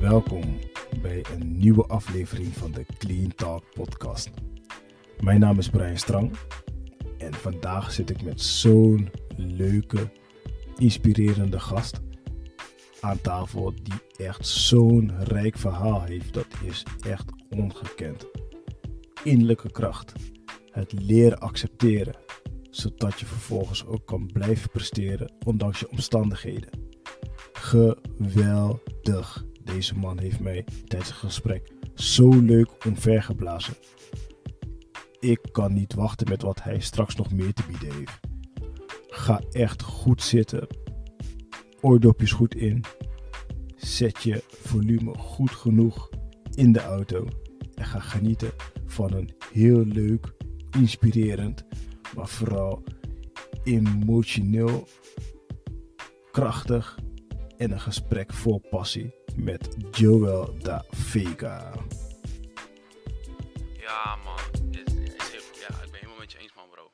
Welkom bij een nieuwe aflevering van de Clean Talk podcast. Mijn naam is Brian Strang en vandaag zit ik met zo'n leuke, inspirerende gast aan tafel die echt zo'n rijk verhaal heeft. Dat is echt ongekend. Innerlijke kracht. Het leren accepteren, zodat je vervolgens ook kan blijven presteren ondanks je omstandigheden. Geweldig. Deze man heeft mij tijdens het gesprek zo leuk omvergeblazen. Ik kan niet wachten met wat hij straks nog meer te bieden heeft. Ga echt goed zitten. Oordopjes goed in. Zet je volume goed genoeg in de auto. En ga genieten van een heel leuk, inspirerend, maar vooral emotioneel krachtig en een gesprek vol passie met Joel da Vega. Ja, man. Is, is heel, ja, ik ben helemaal met je eens, man, bro.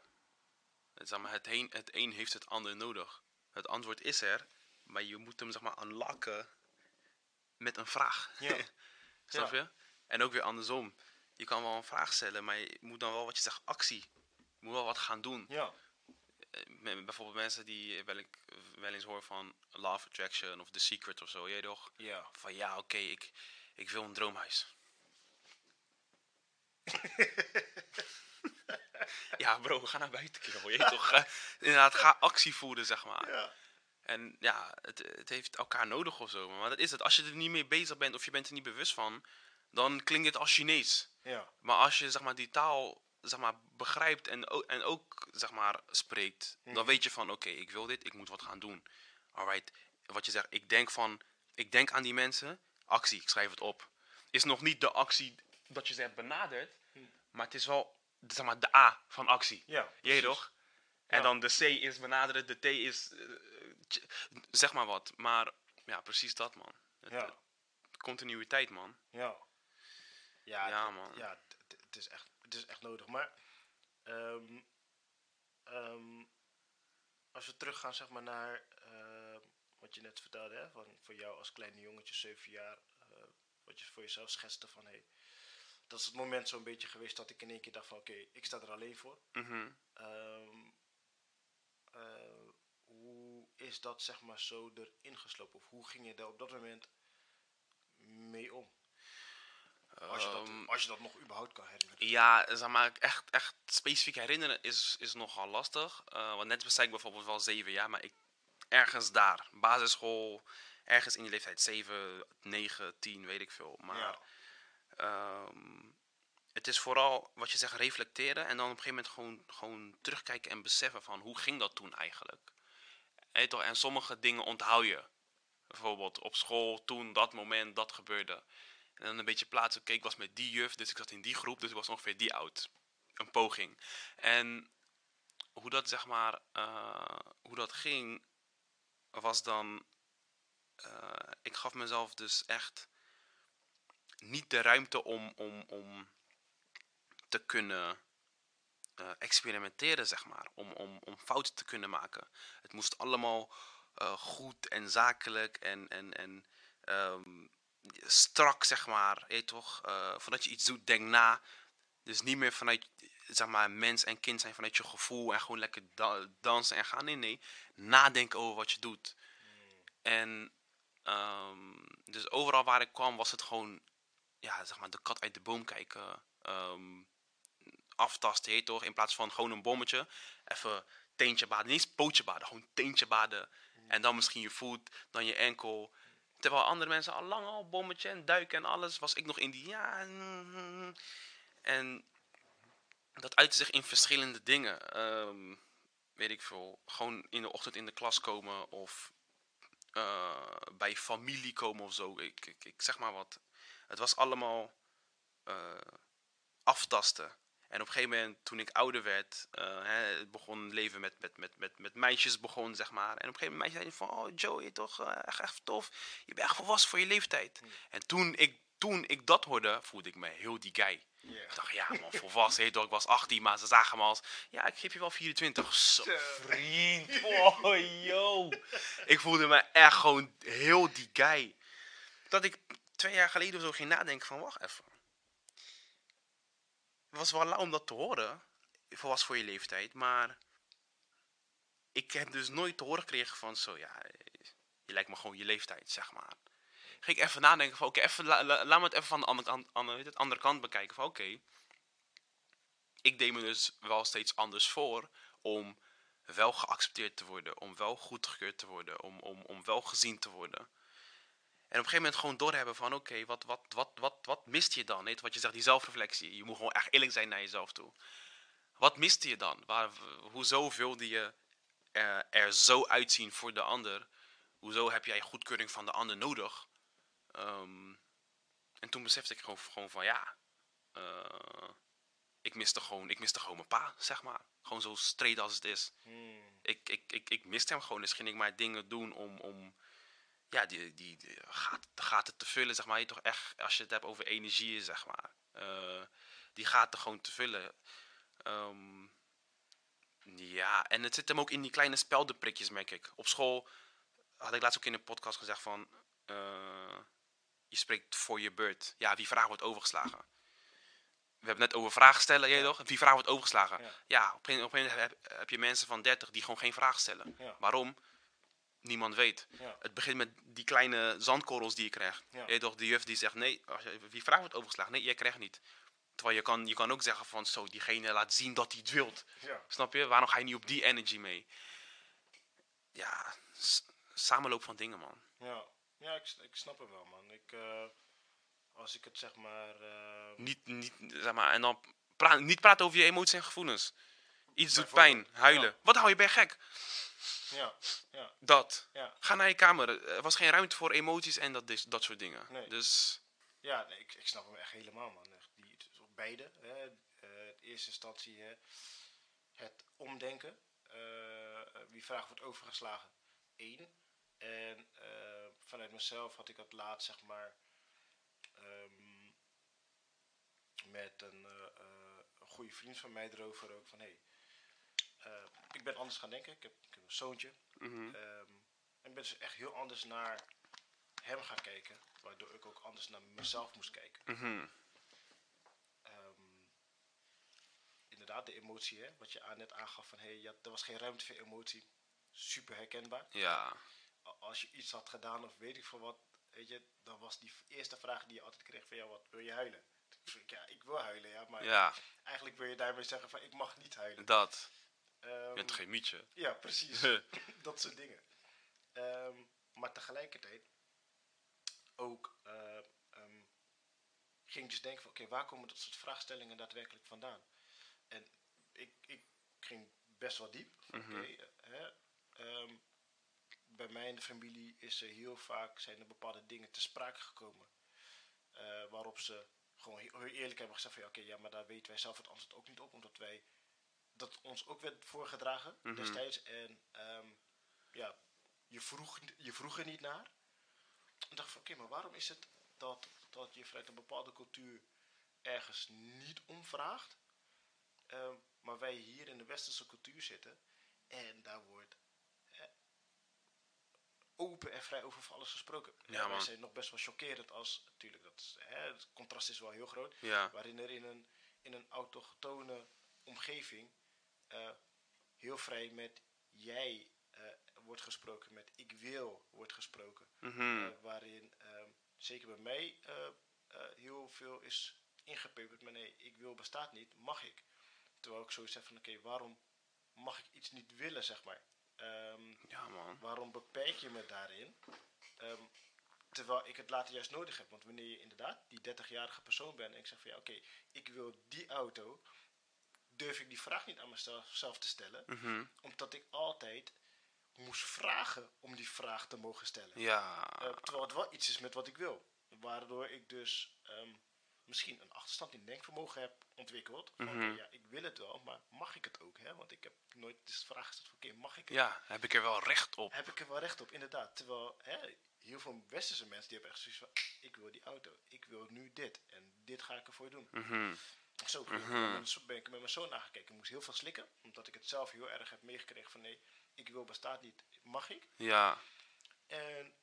Het, zeg maar, het, een, het een heeft het ander nodig. Het antwoord is er, maar je moet hem zeg maar unlocken met een vraag. Ja. Snap je? En ook weer andersom. Je kan wel een vraag stellen, maar je moet dan wel wat je zegt, actie. Je moet wel wat gaan doen. Ja. Eh, bijvoorbeeld mensen die wel, ik, wel eens hoor van of Attraction of The Secret of zo, jij toch? Ja. Van ja, oké, ik, ik wil een droomhuis. ja, bro, gaan naar buiten, kerel. Je toch? eh, inderdaad, ga actie voeren, zeg maar. Ja. En ja, het, het heeft elkaar nodig of zo. Maar dat is het. Als je er niet mee bezig bent of je bent er niet bewust van, dan klinkt het als Chinees. Ja. Maar als je zeg maar, die taal zeg maar, begrijpt en, ook- en ook zeg maar, spreekt, dan Mhm. weet je van oké, ik wil dit, ik moet wat gaan doen. Alright, wat je zegt, ik denk van, ik denk aan die mensen, actie, ik schrijf het op. Is nog niet de actie dat je ze hebt benaderd, maar het is wel zeg maar, de A van actie. Ja. Precies. toch? En Ja. dan de C is benaderen, de T is, eh, zeg maar wat. Maar ja, precies dat man. Het- Ja. continuïteit man. Ja. Ja, Ja, man. Ja, het is echt, het is echt nodig. Maar ehm, ehm, als we teruggaan zeg maar, naar eh, wat je net vertelde, hè, van voor jou als kleine jongetje, 7 jaar, eh, wat je voor jezelf schetste van hey, dat is het moment zo'n beetje geweest dat ik in één keer dacht van oké, ik sta er alleen voor. Mhm. Ehm, eh, hoe is dat zeg maar zo erin geslopen? Of hoe ging je daar op dat moment mee om? Als je, dat, Ehm, als je dat nog überhaupt kan herinneren. Ja, zeg maar, echt, echt specifiek herinneren is, is nogal lastig. Eh, want net zei ik bijvoorbeeld wel zeven jaar, maar ik, ergens daar, basisschool, ergens in die leeftijd, zeven, negen, tien, weet ik veel. Maar Ja. ehm, het is vooral wat je zegt, reflecteren en dan op een gegeven moment gewoon, gewoon terugkijken en beseffen van hoe ging dat toen eigenlijk. Je toch? En sommige dingen onthoud je. Bijvoorbeeld op school, toen, dat moment, dat gebeurde. En dan een beetje plaatsen. Oké, ik was met die juf, dus ik zat in die groep, dus ik was ongeveer die oud. Een poging. En hoe dat zeg maar, eh, hoe dat ging, was dan, eh, ik gaf mezelf dus echt niet de ruimte om, om, om te kunnen eh, experimenteren, zeg maar. Om, om, om fouten te kunnen maken. Het moest allemaal goed en zakelijk en, en, en ehm, strak, zeg maar. Je toch? Eh, voordat je iets doet, denk na. Dus niet meer vanuit, zeg maar, mens en kind zijn vanuit je gevoel en gewoon lekker da- dansen en gaan. Nee, nee. Nadenken over wat je doet. En ehm, dus overal waar ik kwam was het gewoon, ja, zeg maar, de kat uit de boom kijken. ehm, aftasten, heet toch? In plaats van gewoon een bommetje. Even teentje baden. Niet eens pootje baden, gewoon teentje baden. En dan misschien je voet, dan je enkel. Terwijl andere mensen al lang al bommetje en duiken en alles. Was ik nog in die, ja... mm, En dat uitte zich in verschillende dingen. Ehm, weet ik veel. Gewoon in de ochtend in de klas komen of eh, bij familie komen of zo. Ik, ik, ik zeg maar wat. Het was allemaal eh, aftasten. En op een gegeven moment, toen ik ouder werd, eh, hè, het begon leven met, met, met, met, met meisjes begon, zeg maar. En op een gegeven moment meisjes zeiden van, oh Joe, je toch eh, echt, echt tof. Je bent echt volwassen voor je leeftijd. En toen ik, toen ik dat hoorde, voelde ik me heel die guy. Ik dacht, ja man, volwassen, heet toch, ik was 18, maar ze zagen me als, ja, ik geef je wel 24. Zo, vriend, oh yo. Ik voelde me echt gewoon heel die guy. Dat ik twee jaar geleden of zo ging nadenken van, wacht even. Was wel om dat te horen, was voor je leeftijd, maar ik heb dus nooit te horen gekregen van zo, ja, je lijkt me gewoon je leeftijd, zeg maar. Ging ik even nadenken van, oké, even la- la- laat me het even van de andere kant, andere kant bekijken van, oké. ik deed me dus wel steeds anders voor om wel geaccepteerd te worden, om wel goedgekeurd te worden, om, om, om wel gezien te worden. En op een gegeven moment gewoon doorhebben van, oké, wat, wat, wat, wat, wat mist je dan? Weet wat je zegt, die zelfreflectie. Je moet gewoon echt eerlijk zijn naar jezelf toe. Wat miste je dan? Waar, hoezo wilde je er, er zo uitzien voor de ander? Hoezo heb jij goedkeuring van de ander nodig? Ehm, en toen besefte ik gewoon, gewoon van, ja, eh, ik miste gewoon, ik miste gewoon mijn pa, zeg maar. Gewoon zo straight als het is Hmm. ik, ik, ik, ik miste hem gewoon. Dus ging ik maar dingen doen om, om ja, die, die, die gaten, de gaten te vullen, zeg maar. Je toch echt, als je het hebt over energieën, zeg maar. eh, die gaten gewoon te vullen. Ehm, ja, en het zit hem ook in die kleine speldenprikjes, merk ik. Op school had ik laatst ook in een podcast gezegd van... eh, je spreekt voor je beurt. Ja, wie vraag wordt overgeslagen. We hebben het net over vragen stellen, je toch? Wie vraag wordt overgeslagen. Ja. Ja, op een, op een moment heb, heb je mensen van 30 die gewoon geen vraag stellen. Ja. Waarom? Niemand weet. Ja. Het begint met die kleine zandkorrels die je krijgt. Ja. Je toch, de juf die zegt, nee, als je, wie vraag wordt overgeslagen? Nee, jij krijgt niet. Terwijl je kan, je kan ook zeggen van, zo, diegene laat zien dat hij het wilt. Ja. Snap je? Waarom ga je niet op die energy mee? Ja, samenloop van dingen, man. Ja, ja ik, ik snap het wel, man. Ik, eh, als ik het zeg maar. eh, Niet, niet, zeg maar, en dan praat, niet praten over je emoties en gevoelens. Iets doet pijn, huilen. Wat hou je bij gek? Ja, ja, Dat. ja. Ga naar je kamer. Er was geen ruimte voor emoties en dat, dat soort dingen. Nee. Dus, Ja, nee, ik, ik snap hem echt helemaal, man. Die, beide. Hè. Eh, in eerste instantie hè, het omdenken. Eh, wie vraag wordt overgeslagen? Eén. En eh, vanuit mezelf had ik dat laatst, zeg maar, ehm, met een, eh, eh, een goede vriend van mij erover ook. Van, hé, hey, eh, ik ben anders gaan denken. Ik heb, ik heb een zoontje. mhm. Ehm, en ben dus echt heel anders naar hem gaan kijken. Waardoor ik ook anders naar mezelf moest kijken. Mhm. Ehm, inderdaad, de emotie, hè, wat je aan net aangaf van hey, ja, er was geen ruimte voor emotie. Super herkenbaar. ja. Als je iets had gedaan of weet ik veel wat, weet je, dan was die eerste vraag die je altijd kreeg van ja, wat wil je huilen? Ik, Ja, ik wil huilen, ja, maar ja, eigenlijk wil je daarmee zeggen van ik mag niet huilen. dat. Je bent geen mietje. Ja, precies. dat soort dingen. Ehm, maar tegelijkertijd ook eh, ehm, ging ik dus denken van oké, waar komen dat soort vraagstellingen daadwerkelijk vandaan? En ik, ik ging best wel diep. Mhm. Oké, bij mij in de familie is er heel vaak zijn er bepaalde dingen te sprake gekomen. eh, waarop ze gewoon heel, heel eerlijk hebben gezegd van ja, oké, ja, maar daar weten wij zelf het antwoord ook niet op, omdat wij dat ons ook werd voorgedragen Mhm. destijds. En ehm, ja, je vroeg, je vroeg er niet naar. Ik dacht van oké, maar waarom is het dat, dat je vanuit een bepaalde cultuur ergens niet om vraagt, ehm, maar wij hier in de westerse cultuur zitten en daar wordt eh, open en vrij over van alles gesproken. Ja, wij zijn nog best wel chockerend als, natuurlijk, dat, is, hè, het contrast is wel heel groot, Ja, waarin er in een, in een autochtone omgeving eh, heel vrij met jij eh, wordt gesproken, met ik wil wordt gesproken. mhm. Eh, waarin ehm, zeker bij mij heel veel is ingepeperd met nee, ik wil bestaat niet, mag ik. Terwijl ik zoiets heb van oké, waarom mag ik iets niet willen, zeg maar. Ehm, ja, man. waarom beperk je me daarin? Ehm, terwijl ik het later juist nodig heb. Want wanneer je inderdaad die 30-jarige persoon bent en ik zeg van ja, oké, ik wil die auto, durf ik die vraag niet aan mezelf zelf te stellen. Mhm. Omdat ik altijd moest vragen om die vraag te mogen stellen. Ja, Eh, terwijl het wel iets is met wat ik wil. Waardoor ik dus ehm, misschien een achterstand in denkvermogen heb ontwikkeld. Mhm. ja, ik wil het wel, maar mag ik het ook? Hè? Want ik heb nooit de vraag gesteld van, oké, mag ik het? ja, heb ik er wel recht op. Heb ik er wel recht op, inderdaad. Terwijl hè, heel veel westerse mensen die hebben echt zoiets van, ik wil die auto, ik wil nu dit en dit ga ik ervoor doen. Mhm. Ik Mhm. zo- ben ik met mijn zoon aangekeken. Ik moest heel veel slikken, omdat ik het zelf heel erg heb meegekregen van, nee, ik wil bestaat niet, mag ik? Ja, En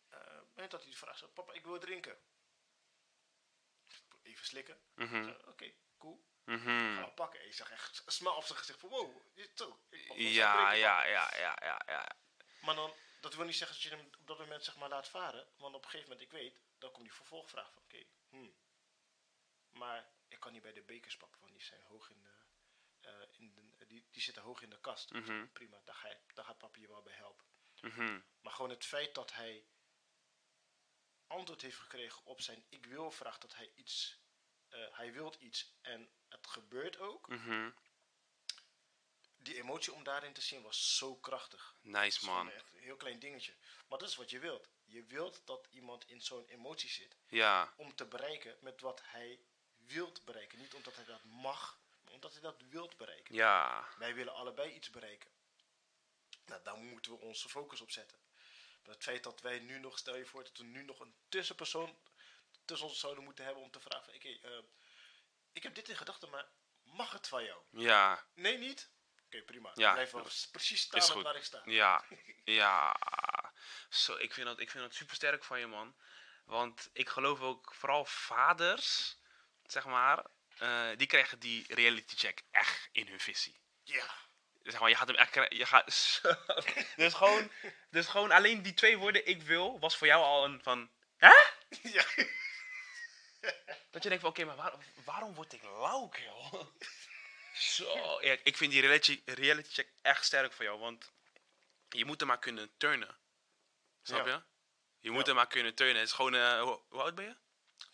met dat hij de vraag stelt, papa, ik wil drinken. even slikken. Zo, Oké, cool. Gaan we pakken. En je zag echt smile op zijn gezicht van wow, zo. ik Ja, ja, ja, ja, ja, ja. Maar dan, dat wil niet zeggen dat je hem op dat moment zeg maar laat varen. Want op een gegeven moment, ik weet, dan komt die vervolgvraag van oké, hmm. Maar ik kan niet bij de bekers pakken, want die zijn hoog in de, eh, in de die, die zitten hoog in de kast. Dus Mhm. Prima, daar, ga je, daar gaat papi je wel bij helpen. Mhm. Maar gewoon het feit dat hij antwoord heeft gekregen op zijn ik wil vraag, dat hij iets, eh, hij wilt iets en het gebeurt ook. Mhm. Die emotie om daarin te zien was zo krachtig. Nice man. echt een heel klein dingetje. Maar dat is wat je wilt. Je wilt dat iemand in zo'n emotie zit Ja, om te bereiken met wat hij wilt bereiken. Niet omdat hij dat mag, maar omdat hij dat wilt bereiken. ja. Wij willen allebei iets bereiken. Nou, daar moeten we onze focus op zetten. Maar het feit dat wij nu nog, stel je voor dat we nu nog een tussenpersoon tussen ons zouden moeten hebben om te vragen: van, oké, eh, ik heb dit in gedachten, maar mag het van jou? Ja, Nee, niet? Oké, prima. Ja, ik blijf wel precies staan waar ik sta. ja, ja. Zo, ik vind dat, ik vind dat super sterk van je, man. Want ik geloof ook vooral vaders, zeg maar, eh, die krijgen die reality check echt in hun visie. Ja. Zeg maar, je gaat hem echt. Je gaat, dus, gewoon, dus gewoon alleen die twee woorden, ik wil, was voor jou al een van. Hè? ja. Dat je denkt van, oké, maar waar- waarom word ik lauw, joh? Zo, ja, ik vind die reality, reality check echt sterk voor jou, want je moet er maar kunnen turnen. Snap Ja. je? Je moet Ja. er maar kunnen turnen. Het is gewoon, eh, hoe, hoe oud ben je?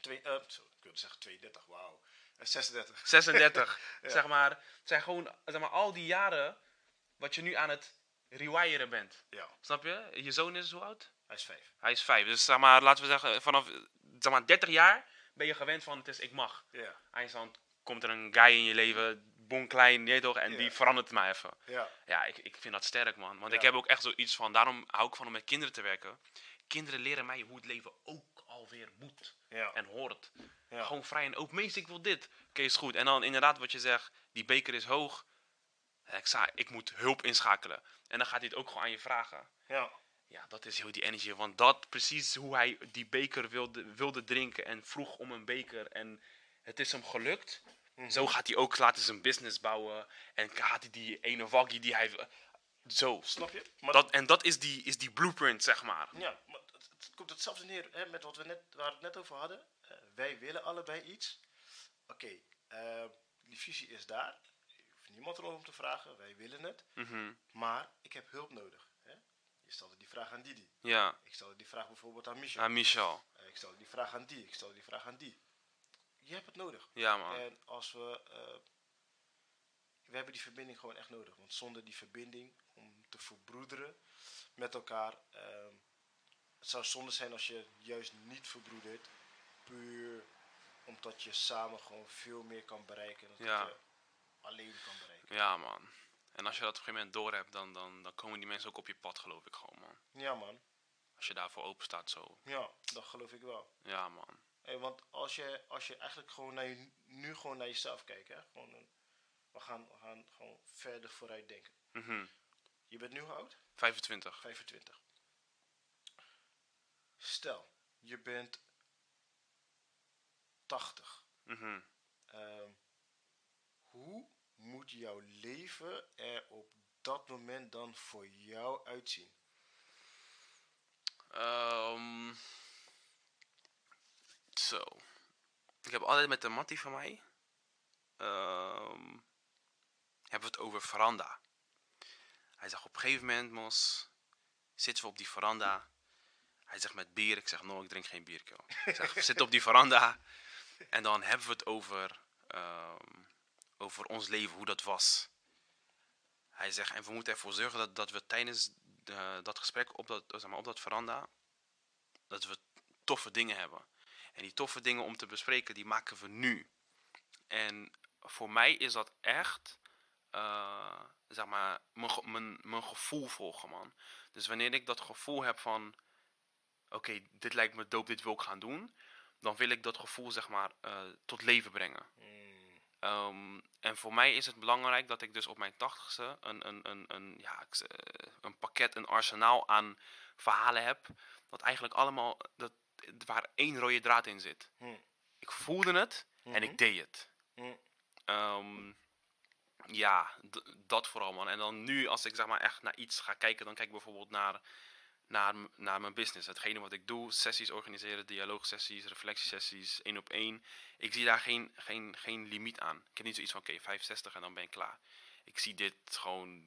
Twee, eh, zo, ik wilde zeggen 32, wauw. Eh, 36. 36. Ja. Zeg maar, het zijn gewoon, zeg maar, al die jaren wat je nu aan het rewiren bent. Ja, Snap je? Je zoon is hoe oud? hij is 5. Hij is vijf. Dus zeg maar, laten we zeggen, vanaf zeg maar, 30 jaar ben je gewend van het is ik mag. Ja, Eindstand komt er een guy in je leven, bon klein, nee toch? En Ja. die verandert mij even. ja, Ja, ik, ik vind dat sterk, man. Want Ja. ik heb ook echt zoiets van, daarom hou ik van om met kinderen te werken. Kinderen leren mij hoe het leven ook alweer moet ja. en hoort. Ja. Gewoon vrij en open. Meest, ik wil dit. Oké, is goed. En dan inderdaad wat je zegt, die beker is hoog. Ik, zei, ik moet hulp inschakelen. En dan gaat hij het ook gewoon aan je vragen. ja. Ja, dat is heel die energie. Want dat precies hoe hij die beker wilde, wilde drinken en vroeg om een beker. En het is hem gelukt. Mhm. Zo gaat hij ook laten zijn business bouwen. En gaat hij die ene waggie die hij... Zo. Snap je? Maar Dat, en dat is die, is die blueprint, zeg maar. Ja, maar het, het komt hetzelfde neer hè, met wat we net, waar we het net over hadden. Eh, wij willen allebei iets. Oké, eh, die visie is daar. Er hoeft niemand erom om te vragen. Wij willen het. Mhm. Maar ik heb hulp nodig. Hè? Je stelde die vraag aan Didi. Ja. Ik stelde die vraag bijvoorbeeld aan Michel. Ah, Michel. Eh, ik stelde die vraag aan die. Ik stelde die vraag aan die. Je hebt het nodig. Ja, man. En als we. we hebben die verbinding gewoon echt nodig. Want zonder die verbinding om te verbroederen met elkaar. ehm, het zou zonde zijn als je juist niet verbroedert. Puur omdat je samen gewoon veel meer kan bereiken. Dan Ja. dat je alleen kan bereiken. Ja, man. En als je dat op een gegeven moment door hebt, dan, dan, dan komen die mensen ook op je pad, geloof ik gewoon, man. Ja, man. Als je daarvoor open staat, zo. Ja, dat geloof ik wel. Ja, man. Hey, want als je, als je eigenlijk gewoon naar je, nu gewoon naar jezelf kijkt. Hè? Gewoon een, we, gaan, we gaan gewoon verder vooruit denken. Mhm. Je bent nu hoe oud? 25. 25. Stel, je bent 80. Mhm. Ehm, hoe moet jouw leven er op dat moment dan voor jou uitzien? Ehm, zo. Ik heb altijd met de mattie van mij. ehm, hebben we het over veranda. Hij zegt op een gegeven moment, Mos, zitten we op die veranda. Hij zegt met bier. Ik zeg, no, ik drink geen bier, joh. Ik zeg, we zitten op die veranda. En dan hebben we het over, ehm, over ons leven, hoe dat was. Hij zegt, en we moeten ervoor zorgen dat, dat we tijdens de- dat gesprek op dat, zeg maar, op dat veranda, dat we toffe dingen hebben. En die toffe dingen om te bespreken, die maken we nu. En voor mij is dat echt, eh, zeg maar, mijn, mijn, mijn gevoel volgen, man. Dus wanneer ik dat gevoel heb van, oké, dit lijkt me dope, dit wil ik gaan doen, dan wil ik dat gevoel, zeg maar, eh, tot leven brengen. Ehm, en voor mij is het belangrijk dat ik dus op mijn tachtigste een, een, een, een, ja, eh, een pakket, een arsenaal aan verhalen heb. Dat eigenlijk allemaal, dat, waar één rode draad in zit. Hm. Ik voelde het en ik deed het. Ehm, ja, dat vooral man. En dan nu, als ik zeg maar echt naar iets ga kijken, dan kijk ik bijvoorbeeld naar, naar, naar mijn business. Hetgene wat ik doe, sessies organiseren, dialoogsessies, reflectiesessies, één op één. Ik zie daar geen, geen, geen limiet aan. Ik heb niet zoiets van, oké, 65 en dan ben ik klaar. Ik zie dit gewoon,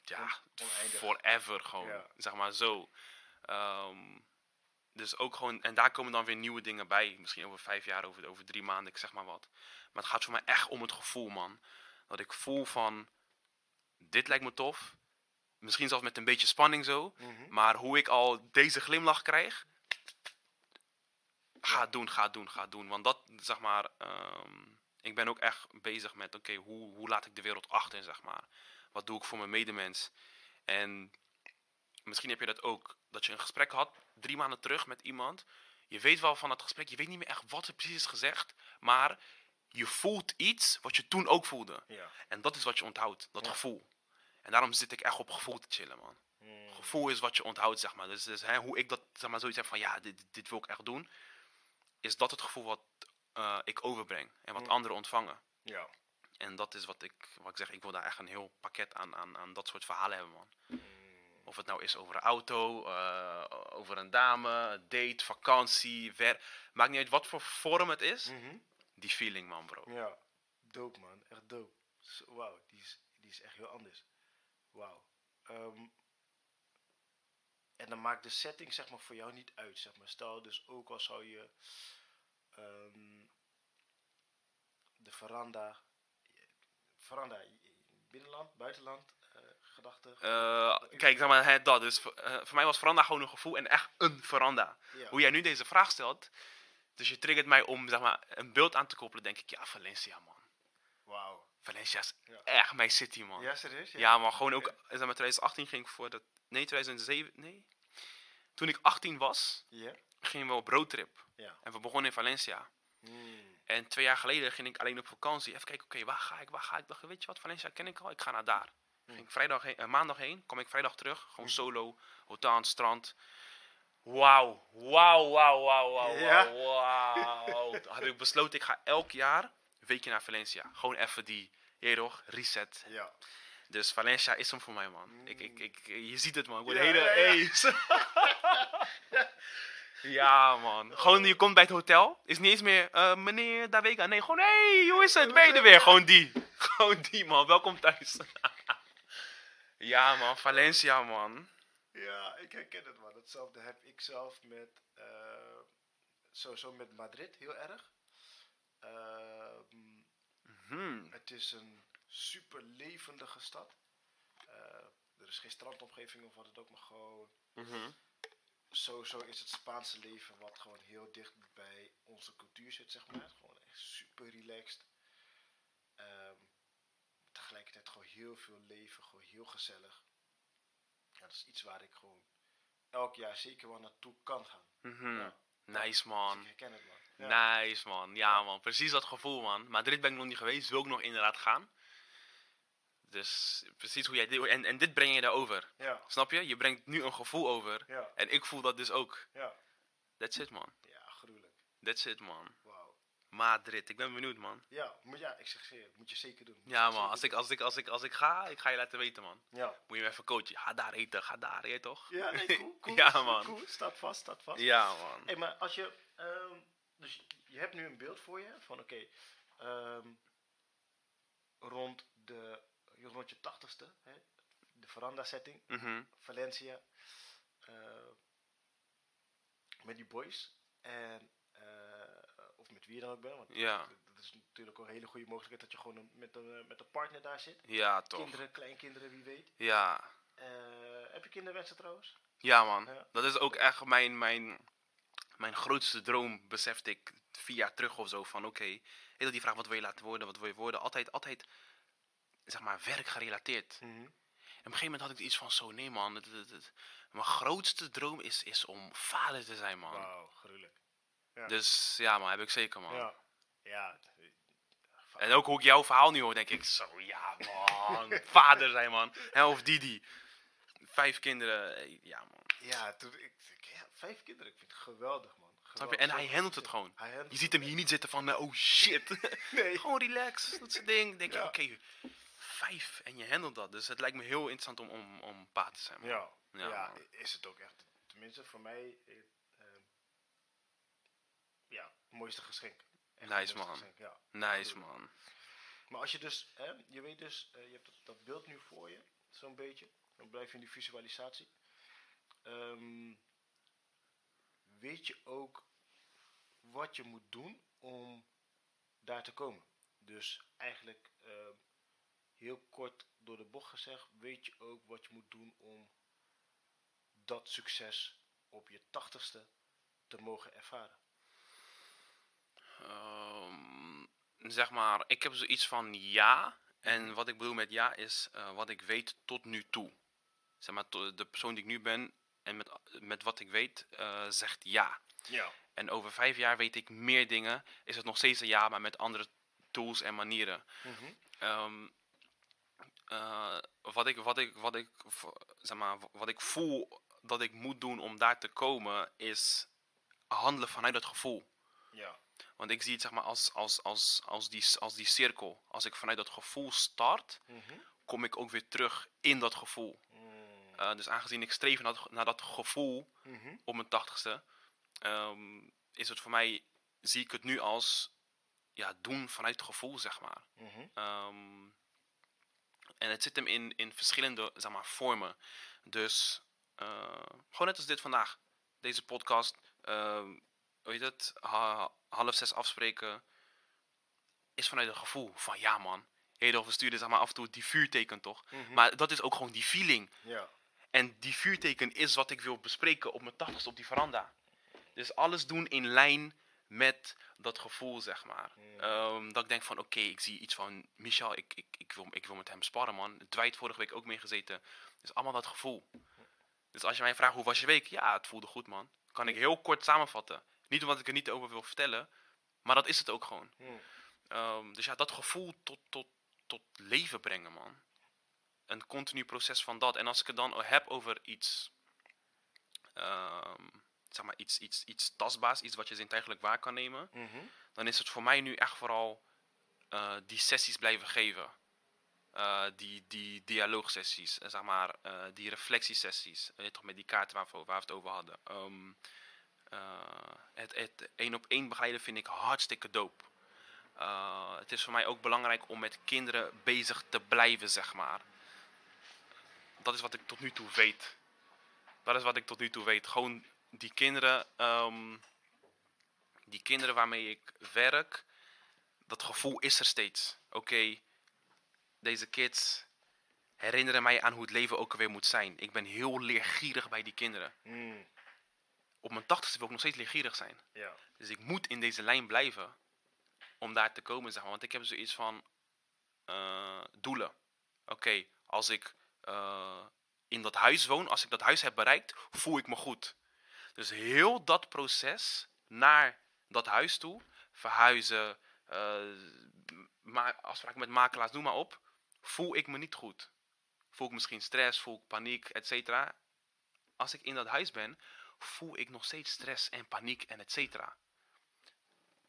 ja, oneindig. forever gewoon, Ja. zeg maar zo. Ehm, dus ook gewoon, en daar komen dan weer nieuwe dingen bij. Misschien over vijf jaar, over, over drie maanden, ik zeg maar wat. Maar het gaat voor mij echt om het gevoel, man. Dat ik voel van, dit lijkt me tof. Misschien zelfs met een beetje spanning zo. Mhm. Maar hoe ik al deze glimlach krijg. Ga doen, ga doen, ga doen. Want dat, zeg maar, ehm, ik ben ook echt bezig met, oké, hoe, hoe laat ik de wereld achter, zeg maar. Wat doe ik voor mijn medemens? En misschien heb je dat ook, dat je een gesprek had, drie maanden terug met iemand. Je weet wel van het gesprek, je weet niet meer echt wat er precies is gezegd. Maar je voelt iets wat je toen ook voelde. Ja. En dat is wat je onthoudt, dat Ja. gevoel. En daarom zit ik echt op gevoel te chillen, man. Mm. Gevoel is wat je onthoudt, zeg maar. Dus, dus hè, hoe ik dat, zeg maar, zoiets heb van, ja, dit, dit wil ik echt doen. Is dat het gevoel wat eh, ik overbreng en wat Mm. anderen ontvangen. Ja. En dat is wat ik, wat ik zeg, ik wil daar echt een heel pakket aan, aan, aan dat soort verhalen hebben, man. Mm. Of het nou is over een auto, eh, over een dame, date, vakantie, werk. Maakt niet uit wat voor vorm het is. Mhm. Die feeling, man, bro. Ja, dope man, echt dope. Wauw, die is, die is echt heel anders. Wauw. Ehm, en dan maakt de setting zeg maar voor jou niet uit, zeg maar. Stel dus ook al zou je ehm, de veranda, veranda, binnenland, buitenland, eh gedachten. Eh, kijk, zeg maar, hè, dat. Dus voor, eh, voor mij was veranda gewoon een gevoel en echt een veranda. ja. Hoe jij nu deze vraag stelt, dus je triggert mij om zeg maar, een beeld aan te koppelen, denk ik, ja, Valencia, man. Valencia is Ja. echt mijn city, man. Ja, serieus? Ja, maar gewoon ook, Oké. zeg maar, 2018 ging ik voor dat, nee, 2007, nee. Toen ik 18 was, gingen we op roadtrip. Ja. En we begonnen in Valencia. Mm. En twee jaar geleden ging ik alleen op vakantie. Even kijken, oké, waar ga ik, waar ga ik? Dacht, weet je wat, Valencia ken ik al, ik ga naar daar. Ging ik vrijdag heen, eh, maandag heen, kwam ik vrijdag terug. Gewoon solo, hotel aan het strand. Wauw, wauw, wauw, wauw, wauw, Ja? wauw, had ik besloten, ik ga elk jaar weekje naar Valencia. Gewoon even die, je toch, reset. Ja. Dus Valencia is hem voor mij, man. Ik, ik, ik, je ziet het, man. Ik word Ja, hele... ja, ja. Man. Gewoon, je komt bij het hotel. Is niet eens meer, eh, meneer Davega. Nee, gewoon, hey, hoe is het? Ben je er weer? Gewoon die. Gewoon die, man. Welkom thuis. ja, man. Valencia, man. Ja, ik herken het man. Hetzelfde heb ik zelf met, eh, sowieso met Madrid heel erg. Ehm, Hmm. het is een super levendige stad. Eh, er is geen strandomgeving of wat het ook, maar gewoon Mhm. sowieso is het Spaanse leven wat gewoon heel dicht bij onze cultuur zit, zeg maar. Gewoon echt super relaxed. Ehm, tegelijkertijd gewoon heel veel leven, gewoon heel gezellig. Ja, dat is iets waar ik gewoon elk jaar zeker wel naartoe kan gaan. Mhm. Ja. Nice, Dus man. ik herken het man. Ja. Nice, man. Ja, man. Precies dat gevoel, man. Madrid ben ik nog niet geweest. Wil ik nog inderdaad gaan. Dus precies hoe jij dit... En, en dit breng je daarover. Ja, Snap je? Je brengt nu een gevoel over. ja, En ik voel dat dus ook. ja. That's it, man. Ja, gruwelijk. That's it, man. Wauw. Madrid. Ik ben benieuwd, man. Ja, moet, ja, ik zeg zeer, moet je zeker doen. Moet Ja, je man. Als ik, als, ik, als, ik, als ik ga, ik ga je laten weten, man. Ja. Moet je me even coachen. Ga daar eten. Ga daar, je toch? Ja, nee, cool, cool. Ja, man. Cool, staat vast, staat vast. Ja, man. Hé, maar als je, ehm, dus je hebt nu een beeld voor je van oké, ehm, rond de, rond je tachtigste, hè, de veranda setting, Mhm. Valencia, eh, met die boys en, eh, of met wie je dan ook bent, want Ja. dat is natuurlijk ook een hele goede mogelijkheid dat je gewoon een- met een, met een partner daar zit. Ja, toch. Kinderen, kleinkinderen, wie weet. Ja. Eh, heb je kinderwensen trouwens? Ja, man. Ja. Dat is ook echt mijn, mijn, mijn grootste droom, besefte ik vier jaar terug of zo. Van oké, okay, die vraag wat wil je laten worden, wat wil je worden? Altijd, altijd, zeg maar, werkgerelateerd. En op een gegeven moment had ik iets van zo, nee man. Het, het, het- mijn grootste droom is, is om vader te zijn, man. Wauw, gruwelijk. Ja. Dus ja, man, heb ik zeker, man. Ja. Ja. En ook hoe ik jouw verhaal nu hoor, denk ik, zo ja, man. vader zijn, man. Hè, of Didi. Vijf kinderen, eh, ja, man. Ja, toen ik, vijf kinderen. Ik vind het geweldig, man. Geweldig. En hij handelt het gewoon. Handelt Je ziet hem hier niet zitten van, eh, oh shit. Nee. gewoon relax, dat soort dingen. denk je, Ja. oké, vijf en je handelt dat. Dus het lijkt me heel interessant om, om, om pa te zijn. man. Ja, Ja, is het ook echt. Tenminste, voor mij, eh, ehm, ja, het mooiste geschenk. Echt Nice, man. geschenk, ja. Nice, man. Maar als je dus, hè, je weet dus, eh, je hebt dat, dat beeld nu voor je, zo'n beetje. Dan blijf je in die visualisatie. Ehm, weet je ook wat je moet doen om daar te komen? Dus eigenlijk ehm, heel kort door de bocht gezegd, weet je ook wat je moet doen om dat succes op je tachtigste te mogen ervaren? Ehm, zeg maar, ik heb zoiets van ja. En wat ik bedoel met ja is eh, wat ik weet tot nu toe. Zeg maar, de persoon die ik nu ben en met, met wat ik weet eh, zegt ja. Ja. En over vijf jaar weet ik meer dingen. Is het nog steeds een ja, maar met andere tools en manieren. Ehm, eh, wat, ik, wat, ik, wat, ik, zeg maar, wat ik voel dat ik moet doen om daar te komen, is handelen vanuit dat gevoel. Ja. Want ik zie het zeg maar als, als, als, als, die, als die cirkel. Als ik vanuit dat gevoel start, Mhm. kom ik ook weer terug in dat gevoel. Eh, dus aangezien ik streef naar dat, naar dat gevoel Mhm. op mijn tachtigste, ehm, is het voor mij, zie ik het nu als ja, doen vanuit gevoel, zeg maar. Mhm. Ehm, en het zit hem in, in verschillende zeg maar, vormen. Dus eh, gewoon net als dit vandaag. Deze podcast. ehm hoe heet het? Ha- half zes afspreken. Is vanuit een gevoel van ja man. Heel we sturen zeg maar, af en toe die vuurteken toch. Mhm. Maar dat is ook gewoon die feeling. Ja. En die vuurteken is wat ik wil bespreken op mijn tachtigste op die veranda. Dus alles doen in lijn met dat gevoel, zeg maar. Mm. Ehm, dat ik denk van, oké, ik zie iets van Michel, ik, ik, ik, wil, ik wil met hem sparren, man. Dwight vorige week ook meegezeten. Dus allemaal dat gevoel. Dus als je mij vraagt, hoe was je week? Ja, het voelde goed, man. Kan ik heel kort samenvatten. Niet omdat ik er niet over wil vertellen, maar dat is het ook gewoon. Mm. Ehm, dus ja, dat gevoel tot, tot, tot leven brengen, man. Een continu proces van dat. En als ik het dan heb over iets, ehm, zeg maar, iets, iets, iets tastbaars, iets wat je zintuigelijk waar kan nemen, Mhm. dan is het voor mij nu echt vooral eh, die sessies blijven geven. Eh, die, die dialoogsessies, eh, zeg maar, die reflectiesessies. Weet toch, met die kaarten waar we, waar we het over hadden. Ehm, eh, het het één op één begeleiden vind ik hartstikke. Uh, het is voor mij ook belangrijk om met kinderen bezig te blijven, zeg maar. Dat is wat ik tot nu toe weet. Dat is wat ik tot nu toe weet. Gewoon die kinderen, ehm, die kinderen waarmee ik werk, dat gevoel is er steeds. Oké, deze kids herinneren mij aan hoe het leven ook alweer moet zijn. Ik ben heel leergierig bij die kinderen. Mm. Op mijn tachtigste wil ik nog steeds leergierig zijn. Ja. Dus ik moet in deze lijn blijven om daar te komen, zeg maar. Want ik heb zoiets van eh, doelen. Oké, als ik eh, in dat huis woon, als ik dat huis heb bereikt, voel ik me goed. Dus heel dat proces naar dat huis toe, verhuizen, eh, ma- afspraken met makelaars, noem maar op, voel ik me niet goed. Voel ik misschien stress, voel ik paniek, et cetera. Als ik in dat huis ben, voel ik nog steeds stress en paniek en et cetera.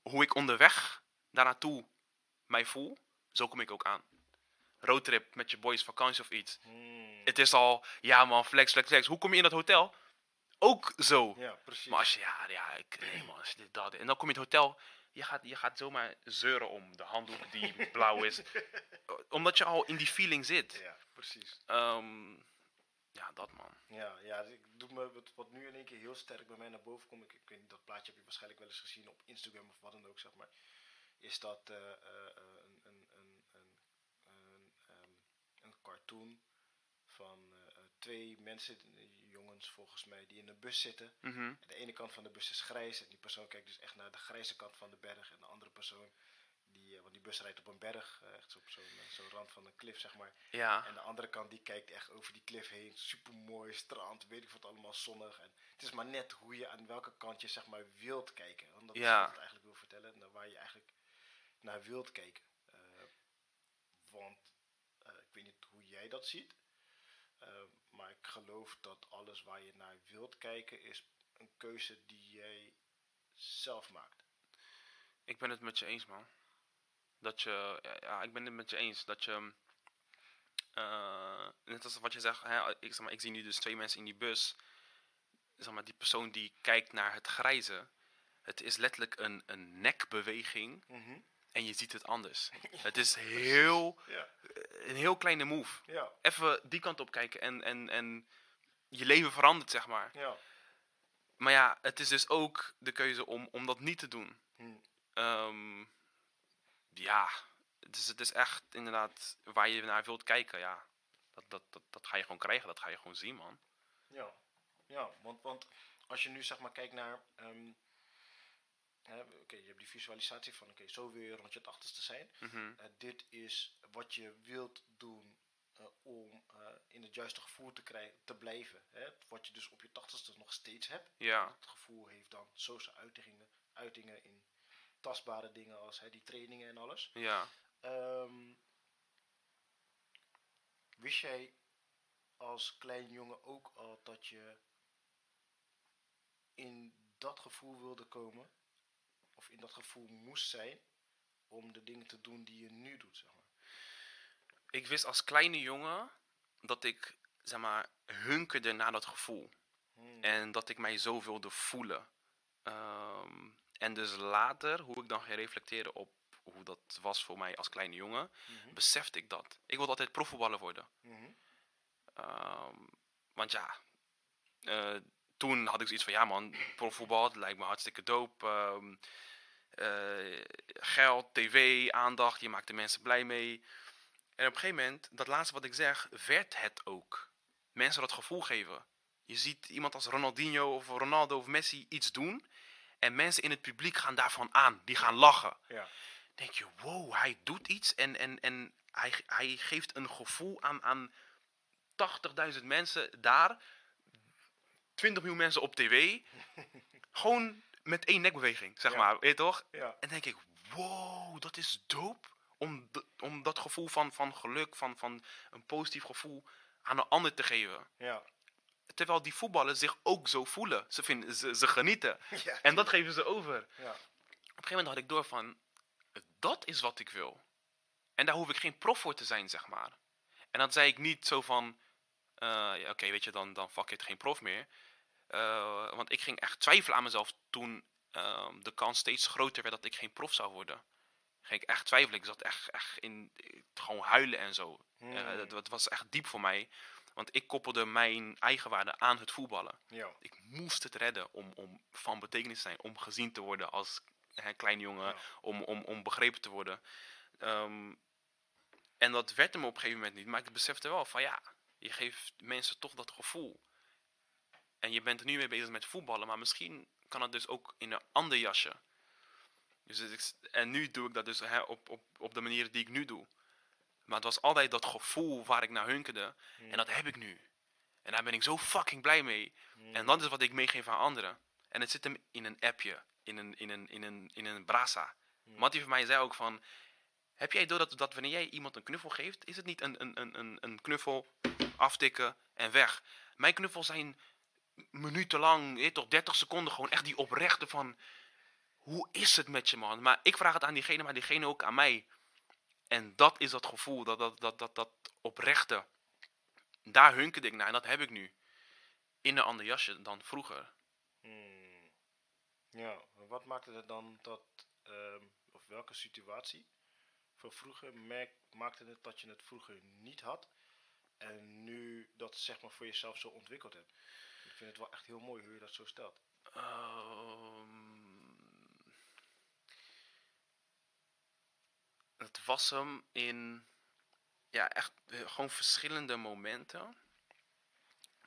Hoe ik onderweg daar naartoe mij voel, zo kom ik ook aan. Roadtrip met je boys, vakantie of iets. Mm. Het is al, ja man, flex, flex, flex. Hoe kom je in dat hotel? Ook zo. Ja, precies. Maar als je, ja, ja, ik, nee man, als je dit, dat. En dan kom je in het hotel, je gaat, je gaat zomaar zeuren om de handdoek die blauw is. Omdat je al in die feeling zit. Ja, precies. Ehm, ja, dat man. Ja, ja ik doe me wat, wat nu in één keer heel sterk bij mij naar boven komt. Ik, ik weet niet, dat plaatje heb je waarschijnlijk wel eens gezien op Instagram of wat dan ook, zeg maar. Is dat eh, eh, eh, een, een, een, een, een, ehm, van eh, eh, twee mensen, jongens volgens mij, die in een bus zitten. En de ene kant van de bus is grijs en die persoon kijkt dus echt naar de grijze kant van de berg. En de andere persoon, die, eh, want die bus rijdt op een berg, echt zo op zo'n zo'n rand van een klif, zeg maar. Ja, En de andere kant die kijkt echt over die klif heen. Super mooi strand, weet ik wat allemaal zonnig. En het is maar net hoe je aan welke kant je zeg maar wilt kijken. Want dat is Ja. wat ik eigenlijk wil vertellen. Naar waar je eigenlijk naar wilt kijken. Want eh, ik weet niet hoe jij dat ziet. eh, maar ik geloof dat alles waar je naar wilt kijken is een keuze die jij zelf maakt. Ik ben het met je eens, man. Dat je, ja, ik ben het met je eens. Dat je, eh, net als wat je zegt, hè, ik, zeg maar, ik zie nu dus twee mensen in die bus. Zeg maar, die persoon die kijkt naar het grijze. Het is letterlijk een, een nekbeweging en je ziet het anders. Het is heel, Ja, een heel kleine move. ja, Even die kant op kijken en, en, en je leven verandert, zeg maar. ja. Maar ja, het is dus ook de keuze om, om dat niet te doen. Hm. Ehm, ja, dus het is echt inderdaad waar je naar wilt kijken. Ja, dat, dat, dat, dat ga je gewoon krijgen, dat ga je gewoon zien, man. Ja, ja want, want als je nu zeg maar kijkt naar. ehm, hè, Oké, je hebt die visualisatie van oké, zo wil je rond je tachtigste zijn. Mhm. Eh, dit is wat je wilt doen eh, om eh, in het juiste gevoel te, krijgen, te blijven. Hè? Wat je dus op je tachtigste nog steeds hebt. Ja, Het gevoel heeft dan zoze uitingen, uitingen in tastbare dingen als hè, die trainingen en alles. ja. Ehm, wist jij als klein jongen ook al dat je in dat gevoel wilde komen? Of in dat gevoel moest zijn om de dingen te doen die je nu doet, zeg maar. Ik wist als kleine jongen dat ik, zeg maar, hunkerde naar dat gevoel. Hmm. En dat ik mij zo wilde voelen. Ehm, en dus later, hoe ik dan ging reflecteren op hoe dat was voor mij als kleine jongen, Mhm. besefte ik dat. Ik wilde altijd profvoetballer worden. Mhm. Ehm, want ja, eh, toen had ik zoiets van, ja man, profvoetbal, lijkt me hartstikke dope. Ehm, eh, geld, tv, aandacht, je maakt de mensen blij mee. En op een gegeven moment, dat laatste wat ik zeg, werd het ook. Mensen dat gevoel geven. Je ziet iemand als Ronaldinho of Ronaldo of Messi iets doen. En mensen in het publiek gaan daarvan aan. Die gaan lachen Ja. denk je, wow, hij doet iets en, en, en hij, hij geeft een gevoel aan, aan 80.000 mensen daar, 20 miljoen mensen op tv, gewoon met één nekbeweging, zeg Ja. maar, weet je toch? Ja. En denk ik, wow, dat is dope. Om, om dat gevoel van, van geluk, van, van een positief gevoel aan een ander te geven. Ja. Terwijl die voetballers zich ook zo voelen. Ze, vinden, ze, ze genieten. En dat geven ze over Ja. op een gegeven moment had ik door van, dat is wat ik wil. En daar hoef ik geen prof voor te zijn, zeg maar. En dan zei ik niet zo van, eh, ja, oké, weet je, dan, dan fuck it, geen prof meer. Eh, want ik ging echt twijfelen aan mezelf toen ehm, de kans steeds groter werd dat ik geen prof zou worden. Ging ik echt twijfelen. Ik zat echt, echt in, eh, gewoon huilen en zo. Hmm. Eh, dat, dat was echt diep voor mij. Want ik koppelde mijn eigenwaarde aan het voetballen ik moest het redden om, om van betekenis te zijn, om gezien te worden als hè, klein jongen, om, om, om begrepen te worden. Ehm, en dat werd hem op een gegeven moment niet, maar ik besefte wel van ja, je geeft mensen toch dat gevoel. En je bent er nu mee bezig met voetballen, maar misschien kan het dus ook in een ander jasje. Dus is- en nu doe ik dat dus hè, op, op, op de manier die ik nu doe. Maar het was altijd dat gevoel waar ik naar hunkerde. En dat heb ik nu. En daar ben ik zo fucking blij mee. En dat is wat ik meegeef aan anderen. En het zit hem in een appje, in een, in een, in een, in een brasa. Mattie van mij zei ook van... Heb jij door dat, dat wanneer jij iemand een knuffel geeft... is het niet een, een, een, een, een knuffel, aftikken en weg. Mijn knuffels zijn minutenlang, toch, 30 seconden... gewoon echt die oprechte van... Hoe is het met je, man? Maar ik vraag het aan diegene, maar diegene ook aan mij. En dat is dat gevoel, dat, dat, dat, dat, dat oprechte. Daar hunkerde ik naar en dat heb ik nu in een ander jasje dan vroeger. Hmm. Ja, wat maakte het dan dat, ehm, of welke situatie van vroeger maakte het dat je het vroeger niet had en nu dat zeg maar voor jezelf zo ontwikkeld hebt? Ik vind het wel echt heel mooi hoe je dat zo stelt. Ehm, het was hem in ja, echt eh, gewoon verschillende momenten.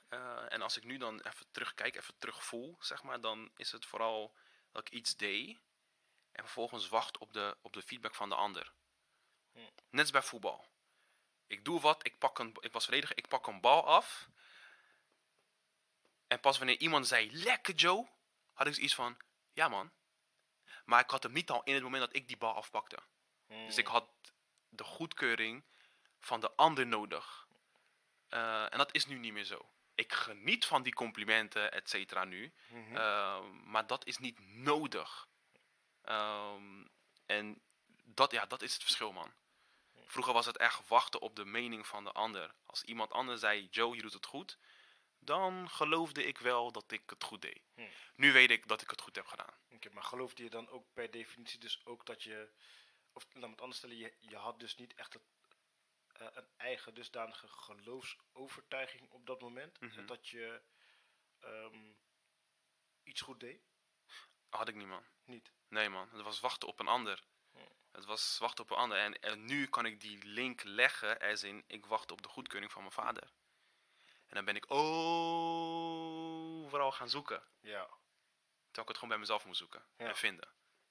Eh, en als ik nu dan even terugkijk, even terugvoel, zeg maar, dan is het vooral dat ik iets deed en vervolgens wacht op de, op de feedback van de ander. Hm. Net als bij voetbal. Ik doe wat, ik, pak een, ik was verdediger, ik pak een bal af. En pas wanneer iemand zei, lekker Joe, had ik zoiets van, ja man. Maar ik had hem niet al in het moment dat ik die bal afpakte. Dus ik had de goedkeuring van de ander nodig. Eh, en dat is nu niet meer zo. ik geniet van die complimenten, et cetera, nu. Mhm. Ehm, maar dat is niet nodig. Ehm, en dat, ja, dat is het verschil, man. Vroeger was het echt wachten op de mening van de ander. Als iemand anders zei, Joe, je doet het goed, dan geloofde ik wel dat ik het goed deed. Hm. Nu weet ik dat ik het goed heb gedaan. Oké, maar geloofde je dan ook per definitie dus ook dat je, of laat me het anders stellen, je, je had dus niet echt het, eh, een eigen dusdanige geloofsovertuiging op dat moment, Mhm. dat je ehm, iets goed deed? Had ik niet, man. Niet. Nee, man. Het was wachten op een ander. Hm. Het was wachten op een ander. En, en nu kan ik die link leggen, als in, ik wacht op de goedkeuring van mijn vader. En dan ben ik overal gaan zoeken. Ja. Terwijl ik het gewoon bij mezelf moet zoeken Ja. en vinden.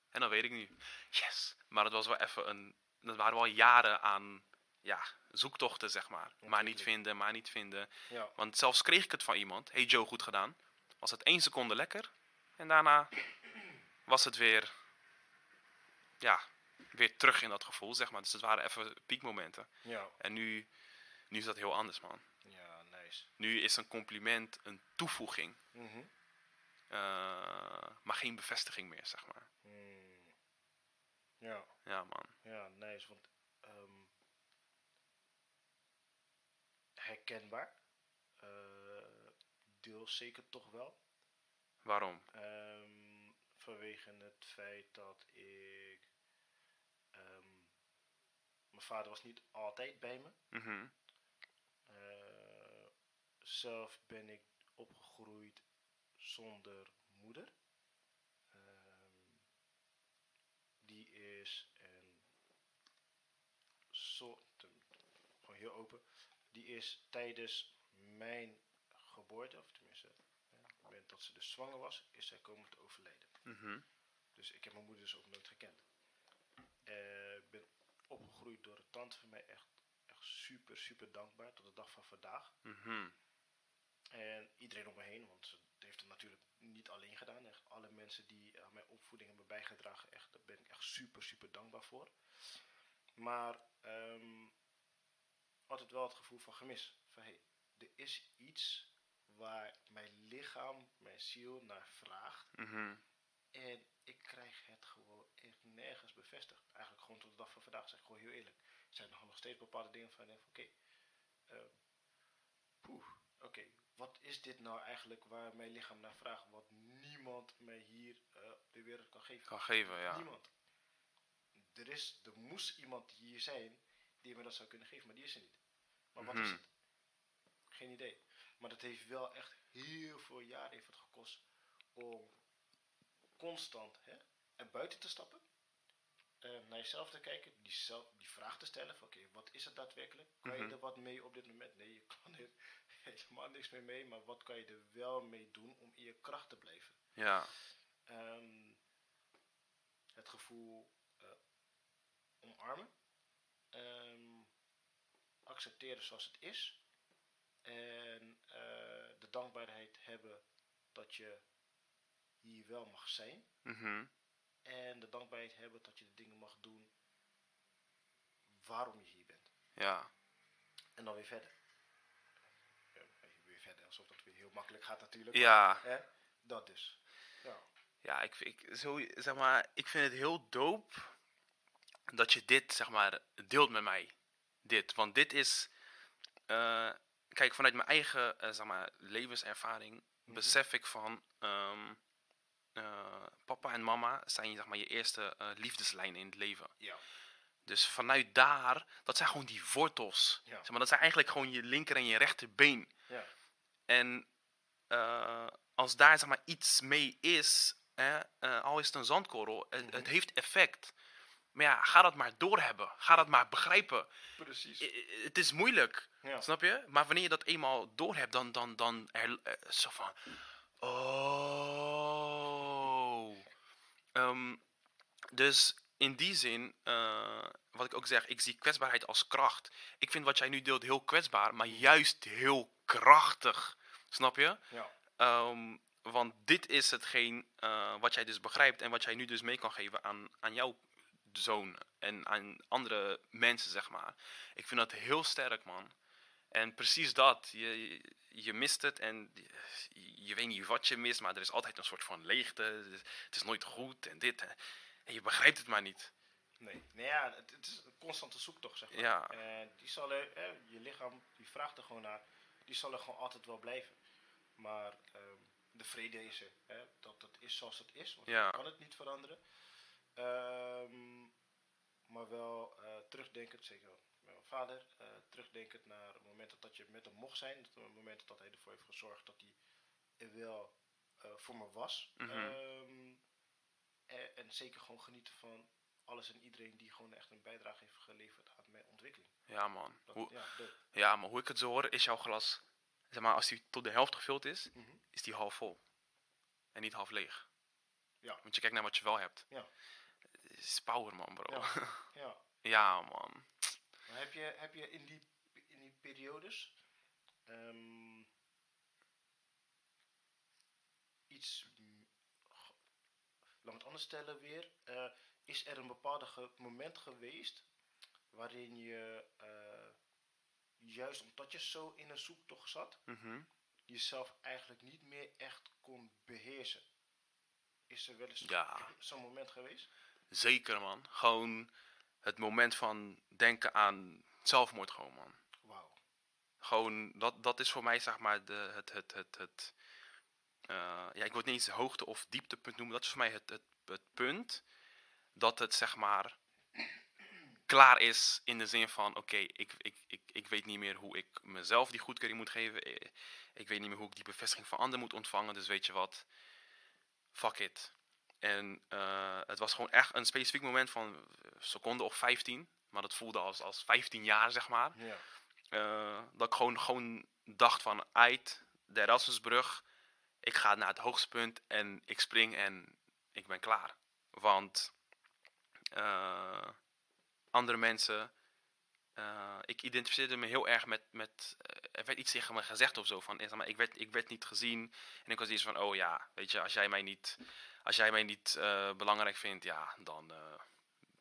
En dan weet ik nu, yes. Maar het was wel even een, dat waren wel jaren aan, ja, zoektochten, zeg maar. Maar niet vinden, maar niet vinden. Ja. Want zelfs kreeg ik het van iemand, hey Joe, goed gedaan. Was het één seconde lekker. En daarna was het weer, ja, weer terug in dat gevoel, zeg maar. Dus het waren even piekmomenten. Ja. En nu, nu is dat heel anders, man. Nu is een compliment een toevoeging, Mhm. eh, maar geen bevestiging meer, zeg maar. Mm. Ja. Ja, man. Ja, nice. Want ehm, herkenbaar. Deels zeker toch wel. Waarom? Ehm, vanwege het feit dat ik. ehm, mijn vader was niet altijd bij me. Mhm. Zelf ben ik opgegroeid zonder moeder. Ehm, die is een soort, gewoon heel open, die is tijdens mijn geboorte, of tenminste, op het moment dat ze dus zwanger was, is zij komen te overlijden. Mhm. Dus ik heb mijn moeder dus ook nooit gekend. Eh, Ik ben opgegroeid door een tante van mij, echt, echt super, super dankbaar tot de dag van vandaag. Mhm. En iedereen om me heen, want ze heeft het natuurlijk niet alleen gedaan. Echt alle mensen die aan mijn opvoeding hebben bijgedragen, echt, daar ben ik echt super, super dankbaar voor. Maar ehm, altijd wel het gevoel van gemis. Van hé, hey, er is iets waar mijn lichaam, mijn ziel naar vraagt. Mhm. En ik krijg het gewoon echt nergens bevestigd. Eigenlijk gewoon tot de dag van vandaag, zeg ik gewoon heel eerlijk. Er zijn nog, nog steeds bepaalde dingen van, oké, ehm, poeh, oké, wat is dit nou eigenlijk waar mijn lichaam naar vraagt, wat niemand mij hier eh, op de wereld kan geven? Kan geven, ja. Niemand. Er, is, er moest iemand hier zijn die me dat zou kunnen geven, maar die is er niet. Maar wat is Mhm. het? Geen idee. Maar dat heeft wel echt heel veel jaar heeft het gekost om constant hè, er buiten te stappen. naar jezelf te kijken, die, zelf, die vraag te stellen van oké, wat is het daadwerkelijk? Kan Mhm. je er wat mee op dit moment? Nee, je kan er helemaal niks meer mee, maar wat kan je er wel mee doen om in je kracht te blijven? Ja. Ehm, het gevoel eh, omarmen. Ehm, accepteren zoals het is. En eh, de dankbaarheid hebben dat je hier wel mag zijn. Mhm. En de dankbaarheid hebben dat je de dingen mag doen waarom je hier bent. Ja. En dan weer verder. Ja, weer verder, alsof dat weer heel makkelijk gaat natuurlijk. Ja. Hè? Dat dus. Ja. Ja, ik, ik, zo, zeg maar, ik vind het heel dope dat je dit, zeg maar, deelt met mij. Dit. Want dit is, eh, kijk, vanuit mijn eigen, eh, zeg maar, levenservaring besef ik van, ehm, eh, papa en mama zijn, zeg maar, je eerste eh, liefdeslijnen in het leven. Ja. Dus vanuit daar, dat zijn gewoon die wortels. Ja. Zeg maar, dat zijn eigenlijk gewoon je linker en je rechterbeen. Ja. En eh, als daar zeg maar, iets mee is, hè, eh, al is het een zandkorrel, het, Mhm. het heeft effect. Maar ja, ga dat maar doorhebben. Ga dat maar begrijpen. Precies. I- het is moeilijk, Ja. snap je? Maar wanneer je dat eenmaal doorhebt, dan, dan, dan er, eh, zo van... Oh. Ehm, dus in die zin, wat ik ook zeg, ik zie kwetsbaarheid als kracht. Ik vind wat jij nu deelt heel kwetsbaar, maar juist heel krachtig. Snap je? Ja. Ehm, want dit is hetgeen eh, wat jij dus begrijpt en wat jij nu dus mee kan geven aan, aan jouw zoon en aan andere mensen, zeg maar. Ik vind dat heel sterk, man. En precies dat. Je, je, mist het en je, je weet niet wat je mist, maar er is altijd een soort van leegte. Het is nooit goed en dit. En je begrijpt het maar niet. Nee, nee ja, het, het is een constante zoektocht, zeg maar. Ja. En die zal hè, je lichaam, die vraagt er gewoon naar, die zal er gewoon altijd wel blijven. Maar ehm, de vrede is er, hè, dat het is zoals het is, want Ja. je kan het niet veranderen. Ehm, maar wel eh, terugdenkend, zeker met mijn vader, eh, terugdenkend naar het moment dat je met hem mocht zijn, het moment dat hij ervoor heeft gezorgd dat hij er wel eh, voor me was. Mhm. Ehm, en, en zeker gewoon genieten van alles en iedereen die gewoon echt een bijdrage heeft geleverd aan mijn ontwikkeling. Ja, man. Dat, Hoe, ja, ja, maar hoe ik het zo hoor, is jouw glas, zeg maar, als die tot de helft gevuld is, Mhm. is die half vol. En niet half leeg. Ja. Want je kijkt naar wat je wel hebt. Ja. Is power, man, bro. Ja. Ja, Ja. man. Maar heb je, heb je in, die, in die periodes ehm, iets, g- laat me het anders stellen weer, eh, is er een bepaalde ge- moment geweest waarin je eh, juist omdat je zo in een zoektocht zat, Mhm. jezelf eigenlijk niet meer echt kon beheersen? Is er wel eens Ja. zo'n moment geweest? Zeker, man. Gewoon het moment van denken aan zelfmoord, gewoon, man. Wauw. Gewoon, dat, dat is voor mij, zeg maar, de, het, het, het, het eh, ja, ik wil het niet eens hoogte- of dieptepunt noemen. Dat is voor mij het, het, het punt dat het, zeg maar, klaar is in de zin van, oké, ik, ik, ik, ik weet niet meer hoe ik mezelf die goedkeuring moet geven. Eh, Ik weet niet meer hoe ik die bevestiging van anderen moet ontvangen. Dus weet je wat, fuck it. En eh, het was gewoon echt een specifiek moment van een seconde of 15. Maar dat voelde als, als 15 jaar, zeg maar. Ja. Eh, dat ik gewoon, gewoon dacht van, uit de Erasmusbrug, ik ga naar het hoogste punt en ik spring en ik ben klaar. Want eh, andere mensen, eh, ik identificeerde me heel erg met, met eh, er werd iets tegen me gezegd of zo, van, maar, ik, werd, ik werd niet gezien. En ik was iets van, oh ja, weet je, als jij mij niet, als jij mij niet belangrijk vindt, ja, dan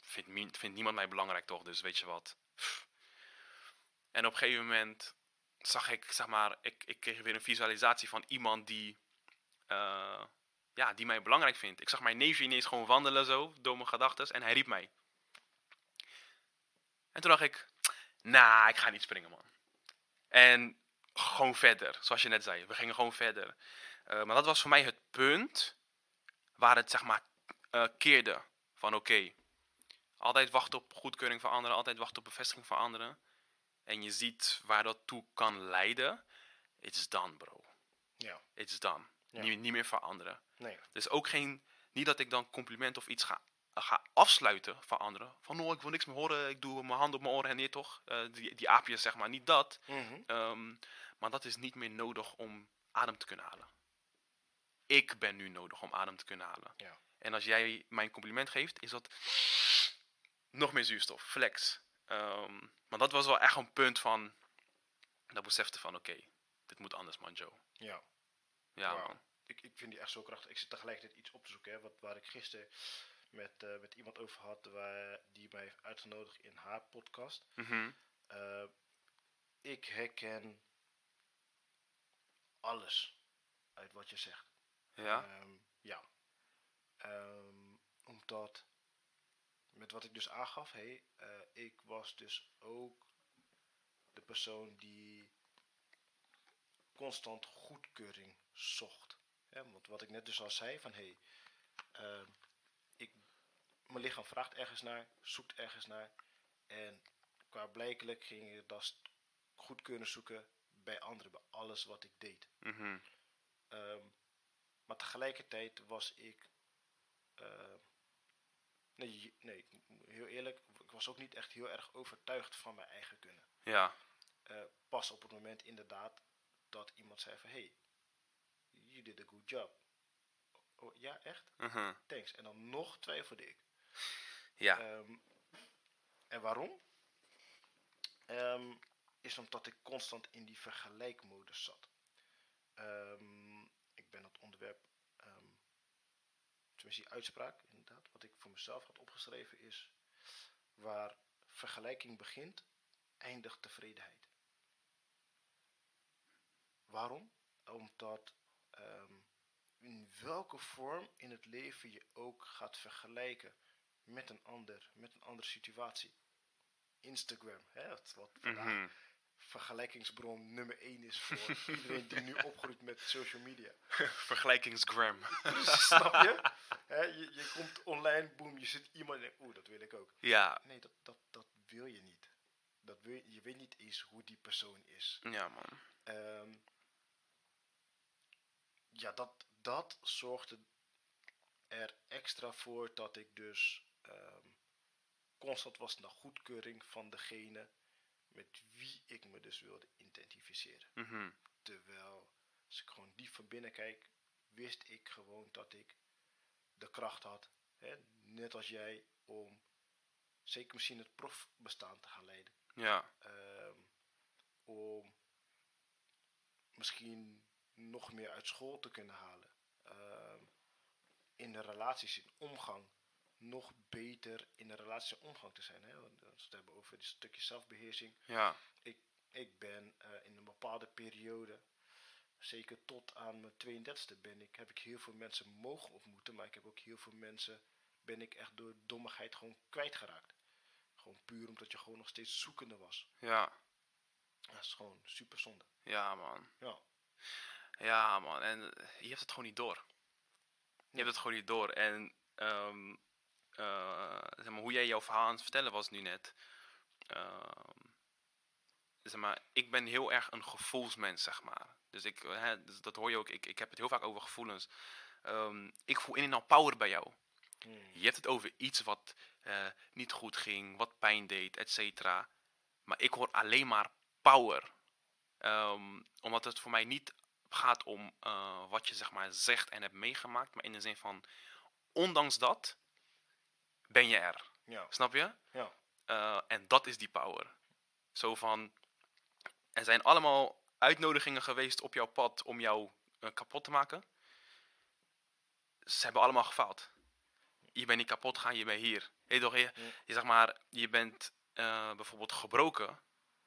vindt, niemand mij belangrijk toch, dus weet je wat. En op een gegeven moment zag ik, zeg maar, ik, ik kreeg weer een visualisatie van iemand die, ja, die mij belangrijk vindt. Ik zag mijn neefje ineens gewoon wandelen zo, door mijn gedachten, en hij riep mij. En toen dacht ik, nou, ik ga niet springen, man. En gewoon verder, zoals je net zei. We gingen gewoon verder. Eh, maar dat was voor mij het punt waar het, zeg maar, eh, keerde. Van oké, altijd wachten op goedkeuring van anderen, altijd wachten op bevestiging van anderen. En je ziet waar dat toe kan leiden. It's done, bro. Ja. It's done. Ja. Niet, niet meer veranderen. Nee. Dus ook geen, niet dat ik dan compliment of iets ga, ga afsluiten van anderen. Van, oh, ik wil niks meer horen, ik doe mijn hand op mijn oren en neer toch. Eh, die, die aapjes, zeg maar, niet dat. Mhm. Ehm, maar dat is niet meer nodig om adem te kunnen halen. Ik ben nu nodig om adem te kunnen halen. Ja. En als jij mij een compliment geeft, is dat nog meer zuurstof, flex. Ehm, maar dat was wel echt een punt van, dat besefte van, oké, dit moet anders, man, Joe. Ja. Ja, man. Ik, ik vind die echt zo krachtig. Ik zit tegelijkertijd iets op te zoeken, hè, wat, waar ik gisteren met, eh, met iemand over had, waar, die mij heeft uitgenodigd in haar podcast. Mhm. Eh, ik herken alles uit wat je zegt. Ja, Ehm, ja. Ehm, omdat, met wat ik dus aangaf, hey, eh, ik was dus ook de persoon die constant goedkeuring zocht. Hè, want wat ik net dus al zei, van hey, ehm, ik, mijn lichaam vraagt ergens naar, zoekt ergens naar. En qua blijkelijk ging ik dat goedkeuren zoeken bij anderen, bij alles wat ik deed. mhm. Ehm, maar tegelijkertijd was ik. eh, nee, je- nee, heel eerlijk, ik was ook niet echt heel erg overtuigd van mijn eigen kunnen. ja, Eh, pas op het moment inderdaad dat iemand zei van hey, you did a good job. Oh, ja, echt? mhm. Thanks. En dan nog twijfelde ik. ja, Ehm, en waarom? Ehm, is omdat ik constant in die vergelijkmodus zat. Ehm, ik ben dat onderwerp, ehm tenminste die uitspraak inderdaad, wat ik voor mezelf had opgeschreven is, waar vergelijking begint, eindigt tevredenheid. waarom? Omdat ehm, in welke vorm in het leven je ook gaat vergelijken met een ander, met een andere situatie. Instagram, hè, wat, wat vandaag Mhm. vergelijkingsbron nummer 1 is voor iedereen die nu opgroeit met social media. Vergelijkingsgram. Snap je? Je? Je komt online, boem, je zit iemand en oeh, dat wil ik ook. Ja, Nee, dat, dat, dat wil je niet. Dat wil je, je weet niet eens hoe die persoon is. ja man. Ehm, ja, dat, dat zorgde er extra voor dat ik dus ehm, constant was naar goedkeuring van degene met wie ik me dus wilde identificeren. Mhm. Terwijl, als ik gewoon diep van binnen kijk, wist ik gewoon dat ik de kracht had, hè, net als jij, om zeker misschien het profbestaan te gaan leiden. Ja, Ehm, om misschien nog meer uit school te kunnen halen. Ehm, in de relaties, in omgang, nog beter in de relaties en omgang te zijn. Hè? Want Als we het hebben over die stukje zelfbeheersing. ja, Ik ben eh, in een bepaalde periode, zeker tot aan mijn 32e, ben ik, heb ik heel veel mensen mogen ontmoeten. Maar ik heb ook heel veel mensen, ben ik echt door dommigheid gewoon kwijtgeraakt. Gewoon puur omdat je gewoon nog steeds zoekende was. ja, Dat is gewoon super zonde. ja man. Ja. Ja man, en eh, je hebt het gewoon niet door. Je hebt het gewoon niet door. En ehm, eh, zeg maar, hoe jij jouw verhaal aan het vertellen was nu net. ehm, zeg maar, ik ben heel erg een gevoelsmens, zeg maar. Dus, ik, eh, hè, dus dat hoor je ook. Ik, ik heb het heel vaak over gevoelens. Ehm, ik voel in en al power bij jou. Hmm. Je hebt het over iets wat eh, niet goed ging, wat pijn deed, et cetera. Maar ik hoor alleen maar power. Omdat het voor mij niet gaat om eh, wat je zeg maar zegt en hebt meegemaakt. Maar in de zin van, ondanks dat, ben je er. Ja, Snap je? ja, Eh, en dat is die power. Zo van, er zijn allemaal uitnodigingen geweest op jouw pad om jou eh, kapot te maken. Ze hebben allemaal gefaald. Je bent niet kapot gaan, je bent hier. Toch, je, Ja. je, zeg maar, je bent bijvoorbeeld gebroken,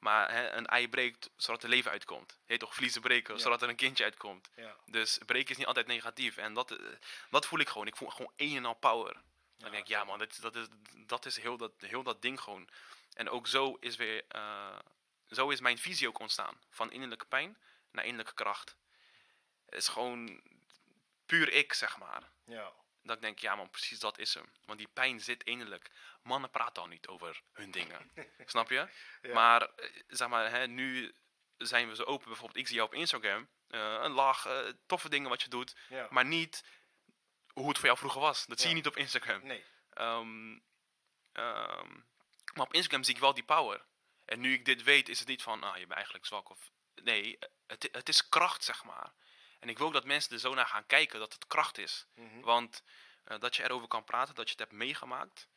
maar hè, een ei breekt zodat er leven uitkomt. Hey, toch, vliezen breken Ja. zodat er een kindje uitkomt. ja. Dus breken is niet altijd negatief. En dat, eh, dat voel ik gewoon. Ik voel gewoon een en al power. Dan denk ik, ja man, dat, is- dat is, dat is heel, dat, heel dat ding gewoon. En ook zo is, weer, eh, zo is mijn visie ook ontstaan. Van innerlijke pijn naar innerlijke kracht. Het is gewoon puur ik, zeg maar. Ja, Dat ik denk, ja man, precies dat is hem. Want die pijn zit innerlijk. Mannen praten al niet over hun dingen. Snap je? Ja. Maar, eh, zeg maar, hè, nu zijn we zo open. Bijvoorbeeld, ik zie jou op Instagram. eh, een lach, eh, toffe dingen wat je doet. ja. Maar niet hoe het voor jou vroeger was. Dat zie je niet op Instagram. nee. Ehm, ehm, maar op Instagram zie ik wel die power. En nu ik dit weet, is het niet van, ah, je bent eigenlijk zwak. Of, nee, het, het is kracht, zeg maar. En ik wil ook dat mensen er zo naar gaan kijken dat het kracht is. Mhm. Want eh, dat je erover kan praten, dat je het hebt meegemaakt,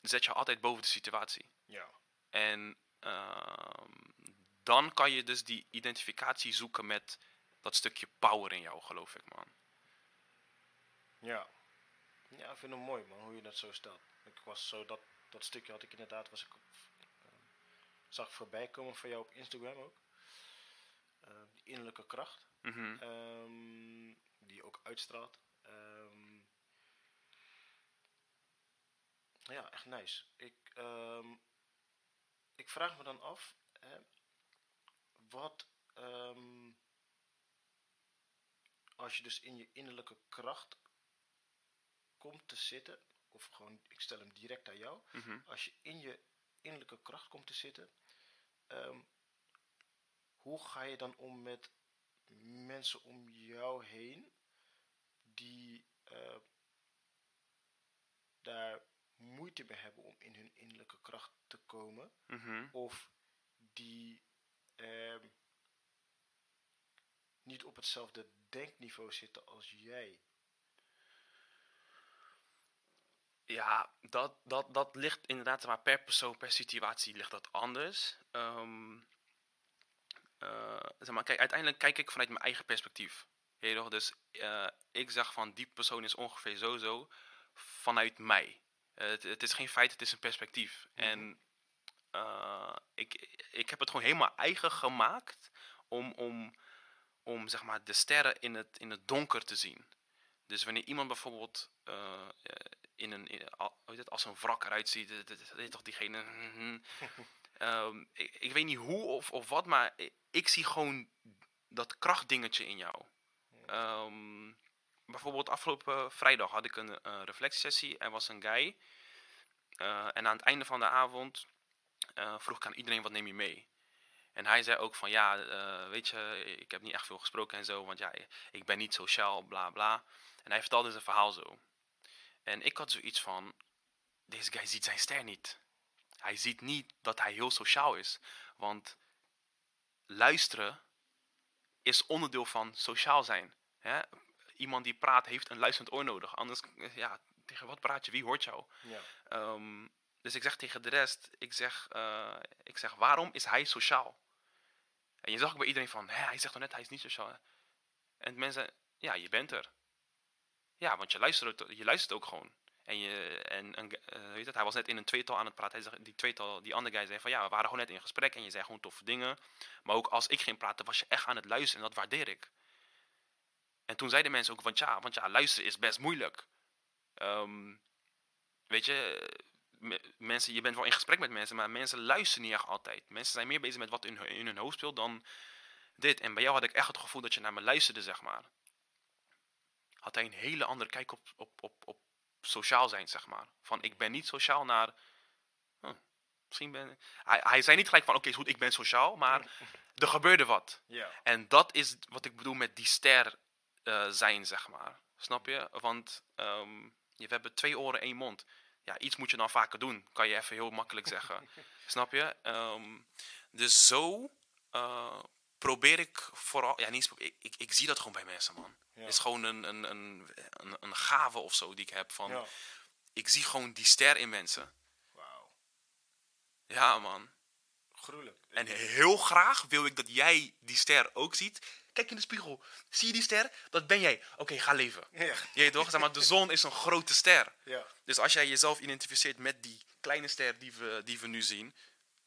zet je altijd boven de situatie. Ja, En ehm, dan kan je dus die identificatie zoeken met dat stukje power in jou, geloof ik, man. ja. Ja, ik vind het mooi man, hoe je dat zo stelt. Ik was zo, dat, dat stukje had ik inderdaad, was ik eh, zag voorbij komen van jou op Instagram ook. Eh, die innerlijke kracht. Ehm, die ook uitstraalt. Ehm, ja, echt nice. Ik, ehm, ik vraag me dan af, hè, wat als je dus in je innerlijke kracht komt te zitten, of gewoon, ik stel hem direct aan jou, Mhm. als je in je innerlijke kracht komt te zitten, hoe ga je dan om met mensen om jou heen die eh, daar moeite mee hebben om in hun innerlijke kracht te komen, Mhm. of die ehm, niet op hetzelfde denkniveau zitten als jij? Ja, dat, dat, dat ligt inderdaad maar per persoon, per situatie ligt dat anders. Ehm, eh, zeg maar, kijk, uiteindelijk kijk ik vanuit mijn eigen perspectief. Toch? Dus eh, ik zeg van die persoon is ongeveer zo zo vanuit mij. Eh, het, het is geen feit, het is een perspectief. Mhm. En ik, ik heb het gewoon helemaal eigen gemaakt om, om om zeg maar, de sterren in het, in het donker te zien. Dus wanneer iemand bijvoorbeeld in een, in, als een wrak eruit ziet, dat weet toch diegene. Ehm, ik, weet niet hoe of, of wat, maar ik, zie gewoon dat krachtdingetje in jou. Ehm, bijvoorbeeld afgelopen vrijdag had ik een reflectiesessie. Er was een guy. eh, en aan het einde van de avond eh, vroeg ik aan iedereen wat neem je mee. En hij zei ook van ja, eh, weet je, ik heb niet echt veel gesproken en zo, want ja, ik ben niet sociaal, bla bla. En hij vertelde zijn verhaal zo. En ik had zoiets van, deze guy ziet zijn ster niet. Hij ziet niet dat hij heel sociaal is. Want luisteren is onderdeel van sociaal zijn. Hè? Iemand die praat heeft een luisterend oor nodig. Anders, eh, ja, tegen wat praat je? Wie hoort jou? Ja. Ehm, dus ik zeg tegen de rest, ik zeg, eh, ik zeg, waarom is hij sociaal? En je zag ook bij iedereen van, Hè, hij zegt toch net, hij is niet sociaal. En mensen, ja, je bent er. Ja, want je luistert, ook- je luistert ook gewoon. En, je, en, en eh, weet het, hij was net in een tweetal aan het praten. Hij die tweetal, die andere guy zei van, ja, we waren gewoon net in gesprek en je zei gewoon toffe dingen. Maar ook als ik ging praten, was je echt aan het luisteren en dat waardeer ik. En toen zeiden mensen ook, want ja, want ja, luisteren is best moeilijk. Ehm, weet je, me- mensen, je bent wel in gesprek met mensen, maar mensen luisteren niet echt altijd. Mensen zijn meer bezig met wat in, hun- in hun hoofd speelt dan dit. En bij jou had ik echt het gevoel dat je naar me luisterde, zeg maar. Had hij een hele andere kijk op, op, op, op sociaal zijn, zeg maar. Van ik ben niet sociaal naar. huh, misschien ben. Hij, hij zei niet gelijk van oké, goed, ik ben sociaal, maar er gebeurde wat. Ja. En dat is wat ik bedoel met die ster eh, zijn, zeg maar. Snap je? Want ehm, je, we hebben twee oren, één mond. Ja, iets moet je dan vaker doen, kan je even heel makkelijk zeggen. Snap je? Ehm, dus zo eh, probeer ik vooral... Ja, niet ik, ik, ik zie dat gewoon bij mensen, man. Ja. Het is gewoon een, een, een, een, een gave of zo die ik heb. Van, Ja. Ik zie gewoon die ster in mensen. Wauw. Ja, man. Gruwelijk. En heel graag wil ik dat jij die ster ook ziet. Kijk in de spiegel. Zie je die ster? Dat ben jij. Oké, ga leven. Ja. Je toch? Zeg maar, de zon is een grote ster. Ja. Dus als jij jezelf identificeert met die kleine ster die we, die we nu zien,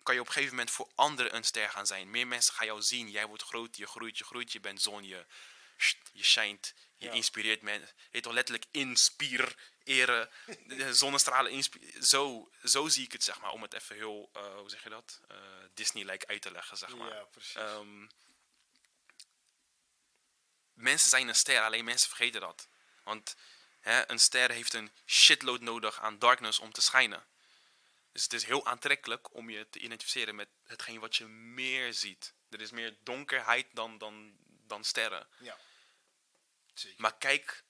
kan je op een gegeven moment voor anderen een ster gaan zijn. Meer mensen gaan jou zien. Jij wordt groot, je groeit, je groeit, je bent zon, je, je schijnt, je Ja. inspireert mensen. Je weet toch letterlijk inspireren, de zonnestralen inspireren. Zo, zo zie ik het, zeg maar, om het even heel, eh, hoe zeg je dat, Eh, Disney-like uit te leggen, zeg maar. Ja, precies. Ehm, mensen zijn een ster, alleen mensen vergeten dat. Want hè, een ster heeft een shitload nodig aan darkness om te schijnen. Dus het is heel aantrekkelijk om je te identificeren met hetgeen wat je meer ziet. Er is meer donkerheid dan, dan, dan sterren. ja. Zeker. Maar kijk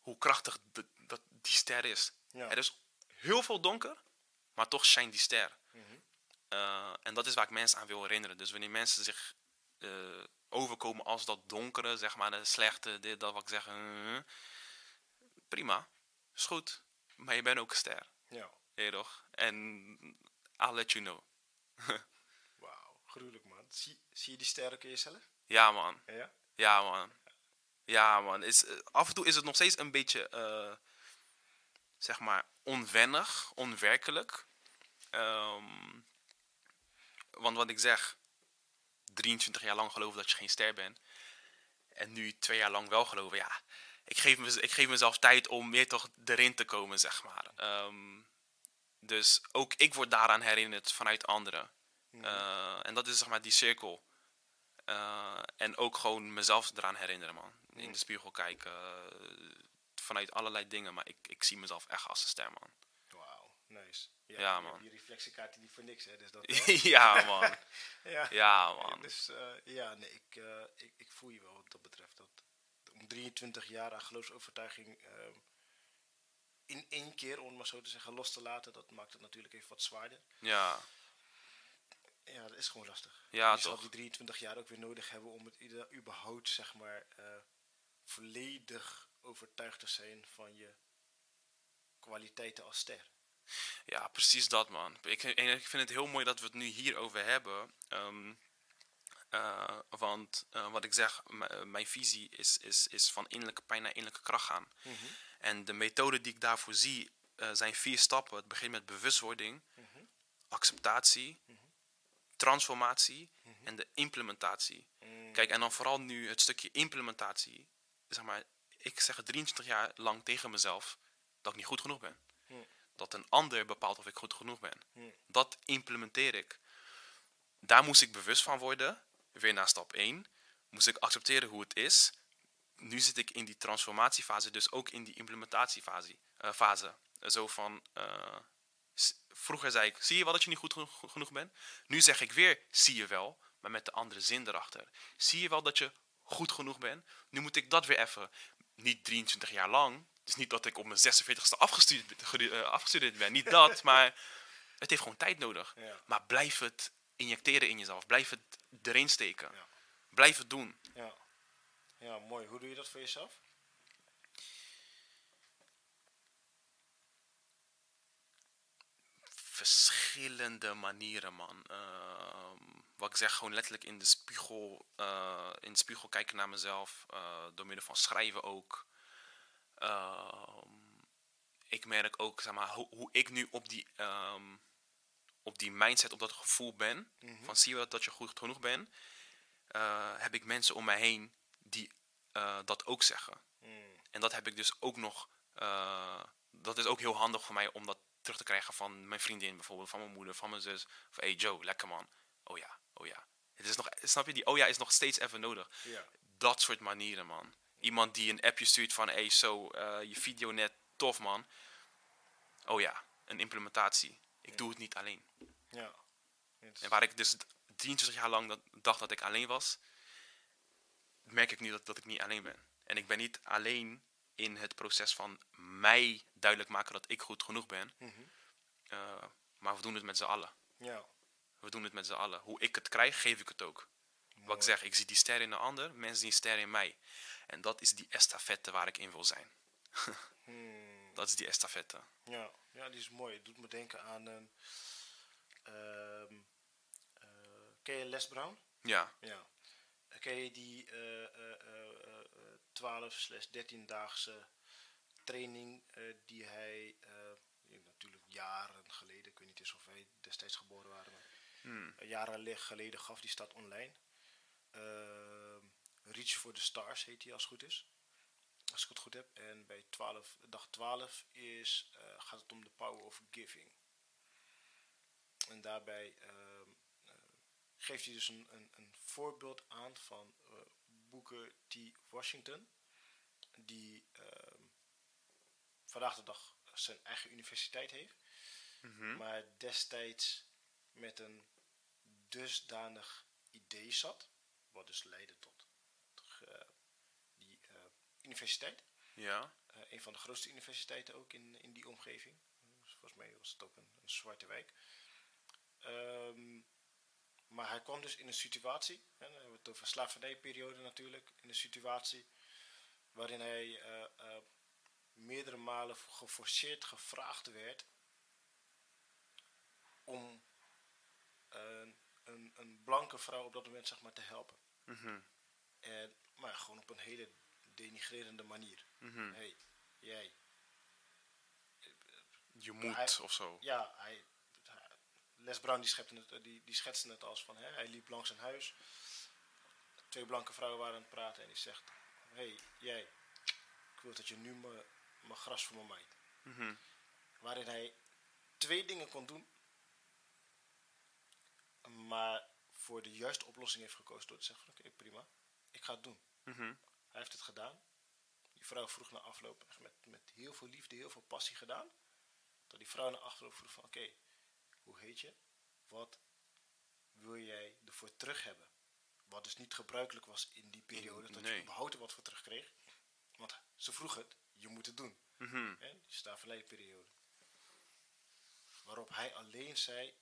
hoe krachtig de- dat die ster is. Ja. Er is heel veel donker, maar toch schijnt die ster. Eh, en dat is waar ik mensen aan wil herinneren. Dus wanneer mensen zich eh, overkomen als dat donkere, zeg maar, de slechte, dit, dat wat ik zeg. eh, prima, is goed. Maar je bent ook een ster, Ja. Je toch? En I'll let you know. Wauw. Gruwelijk, man. Zie, zie je die ster ook in jezelf? Ja, man. Ja. Ja, man. Ja, man. Is, eh, af en toe is het nog steeds een beetje, eh, zeg maar, onwennig, onwerkelijk. Ehm, want wat ik zeg, 23 jaar lang geloven dat je geen ster bent. En nu twee jaar lang wel geloven, ja. Ik geef, me, ik geef mezelf tijd om meer toch erin te komen, zeg maar. Ehm, dus ook ik word daaraan herinnerd vanuit anderen. Eh, en dat is zeg maar die cirkel. Eh, en ook gewoon mezelf eraan herinneren, man. In de spiegel kijken. eh, vanuit allerlei dingen. Maar ik, ik zie mezelf echt als een ster, man. Wauw. Nice. Ja, man. Die reflectiekaart die voor niks, hè. Dus dat, ja, man. ja. Ja, man. Dus ja, nee, ik, ik, ik voel je wel wat dat betreft. Dat, om 23 jaar aan geloofsovertuiging ehm, in één keer, om maar zo te zeggen, los te laten, dat maakt het natuurlijk even wat zwaarder. Ja, Ja, dat is gewoon lastig. Ja, je zal toch. die 23 jaar ook weer nodig hebben om het ieder- überhaupt, zeg maar, eh, volledig overtuigd te zijn van je kwaliteiten als ster. ja, precies dat, man. Ik, ik vind het heel mooi dat we het nu hierover hebben. Ehm, eh, want eh, wat ik zeg, mijn visie is, is, is van innerlijke pijn naar innerlijke kracht gaan. En de methode die ik daarvoor zie eh, zijn vier stappen. Het begint met bewustwording, acceptatie, transformatie en de implementatie. Kijk, en dan vooral nu het stukje implementatie. Zeg maar, ik zeg 23 jaar lang tegen mezelf dat ik niet goed genoeg ben. Hm. Dat een ander bepaalt of ik goed genoeg ben. Hm. Dat implementeer ik. Daar moest ik bewust van worden. Weer naar stap 1. Moest ik accepteren hoe het is. Nu zit ik in die transformatiefase, dus ook in die implementatiefase. eh, fase. Zo van, eh, vroeger zei ik, zie je wel dat je niet goed geno- genoeg bent? Nu zeg ik weer, zie je wel, maar met de andere zin erachter. Zie je wel dat je goed genoeg bent? Nu moet ik dat weer even, niet 23 jaar lang. Dus niet dat ik op mijn 46ste afgestudeerd, eh, afgestudeerd ben, niet dat, maar het heeft gewoon tijd nodig. Ja. Maar blijf het injecteren in jezelf, blijf het erin steken. Ja. Blijf het doen. Ja. mooi. Hoe doe je dat voor jezelf? verschillende manieren, man. Ehm, wat ik zeg, gewoon letterlijk in de spiegel, eh, in de spiegel kijken naar mezelf, eh, door middel van schrijven ook. Ehm, ik merk ook, zeg maar, hoe, hoe ik nu op die, ehm, op die mindset, op dat gevoel ben, van zie je dat je goed genoeg bent, eh, heb ik mensen om mij heen die eh, dat ook zeggen. Hmm. En dat heb ik dus ook nog. eh, dat is ook heel handig voor mij om dat terug te krijgen van mijn vriendin, bijvoorbeeld, van mijn moeder, van mijn zus. Van hey Joe, lekker man. Oh ja, oh ja. Het is nog, snap je, die oh ja is nog steeds even nodig. Dat soort manieren, man. Iemand die een appje stuurt van hey, zo, eh, je video net tof, man. Oh ja, een implementatie. Ik doe het niet alleen. Ja. En waar ik dus 23 jaar lang dat, dacht dat ik alleen was, merk ik nu dat, dat ik niet alleen ben. En ik ben niet alleen in het proces van mij duidelijk maken dat ik goed genoeg ben. Mhm. eh, maar we doen het met z'n allen. Ja. We doen het met z'n allen. Hoe ik het krijg, geef ik het ook. Wat ik zeg, ik zie die ster in de ander, mensen zien ster in mij. En dat is die estafette waar ik in wil zijn. Hmm. Dat is die estafette. Ja. ja, die is mooi. Het doet me denken aan een... ken je Les Brown? Ja, Ja. Je die eh, eh, eh, eh, 12 slash 13 daagse training die hij natuurlijk jaren geleden, ik weet niet eens of wij destijds geboren waren, maar Hmm. jaren le- geleden gaf, die staat online. Reach for the Stars heet die als het goed is. Als ik het goed heb. En bij 12, dag 12 is, gaat het om de power of giving. En daarbij geeft hij dus een, een, een voorbeeld aan van eh, Booker T. Washington. Die ehm, vandaag de dag zijn eigen universiteit heeft. Mhm. Maar destijds met een dusdanig idee zat. Wat dus leidde tot eh, die eh, universiteit. ja, een van de grootste universiteiten ook in, in die omgeving. Dus volgens mij was het ook een, een zwarte wijk. Ehm, maar hij kwam dus in een situatie, hè, dan hebben we het over slavernijperiode natuurlijk, in een situatie waarin hij eh, eh, meerdere malen geforceerd gevraagd werd om een, een, een blanke vrouw op dat moment zeg maar te helpen. Mhm. En, maar gewoon op een hele denigrerende manier. Mhm. hey, jij. je moet Hij- of zo. Ja, hij- Les Brown die, het, die, die schetste het als van, hè, hij liep langs een huis. Twee blanke vrouwen waren aan het praten en die zegt, hey, jij, ik wil dat je nu mijn gras voor me maait. Mhm. Waarin hij twee dingen kon doen, maar voor de juiste oplossing heeft gekozen door te zeggen van, oké, prima, ik ga het doen. Mhm. Hij heeft het gedaan. Die vrouw vroeg na afloop echt met, met heel veel liefde, heel veel passie gedaan. Dat die vrouw na afloop vroeg van oké, hoe heet je? Wat wil jij ervoor terug hebben? Wat dus niet gebruikelijk was in die periode, dat Nee. je überhaupt er wat voor terugkreeg. Want ze vroeg het, je moet het doen. Die slavernijperiode. Waarop hij alleen zei,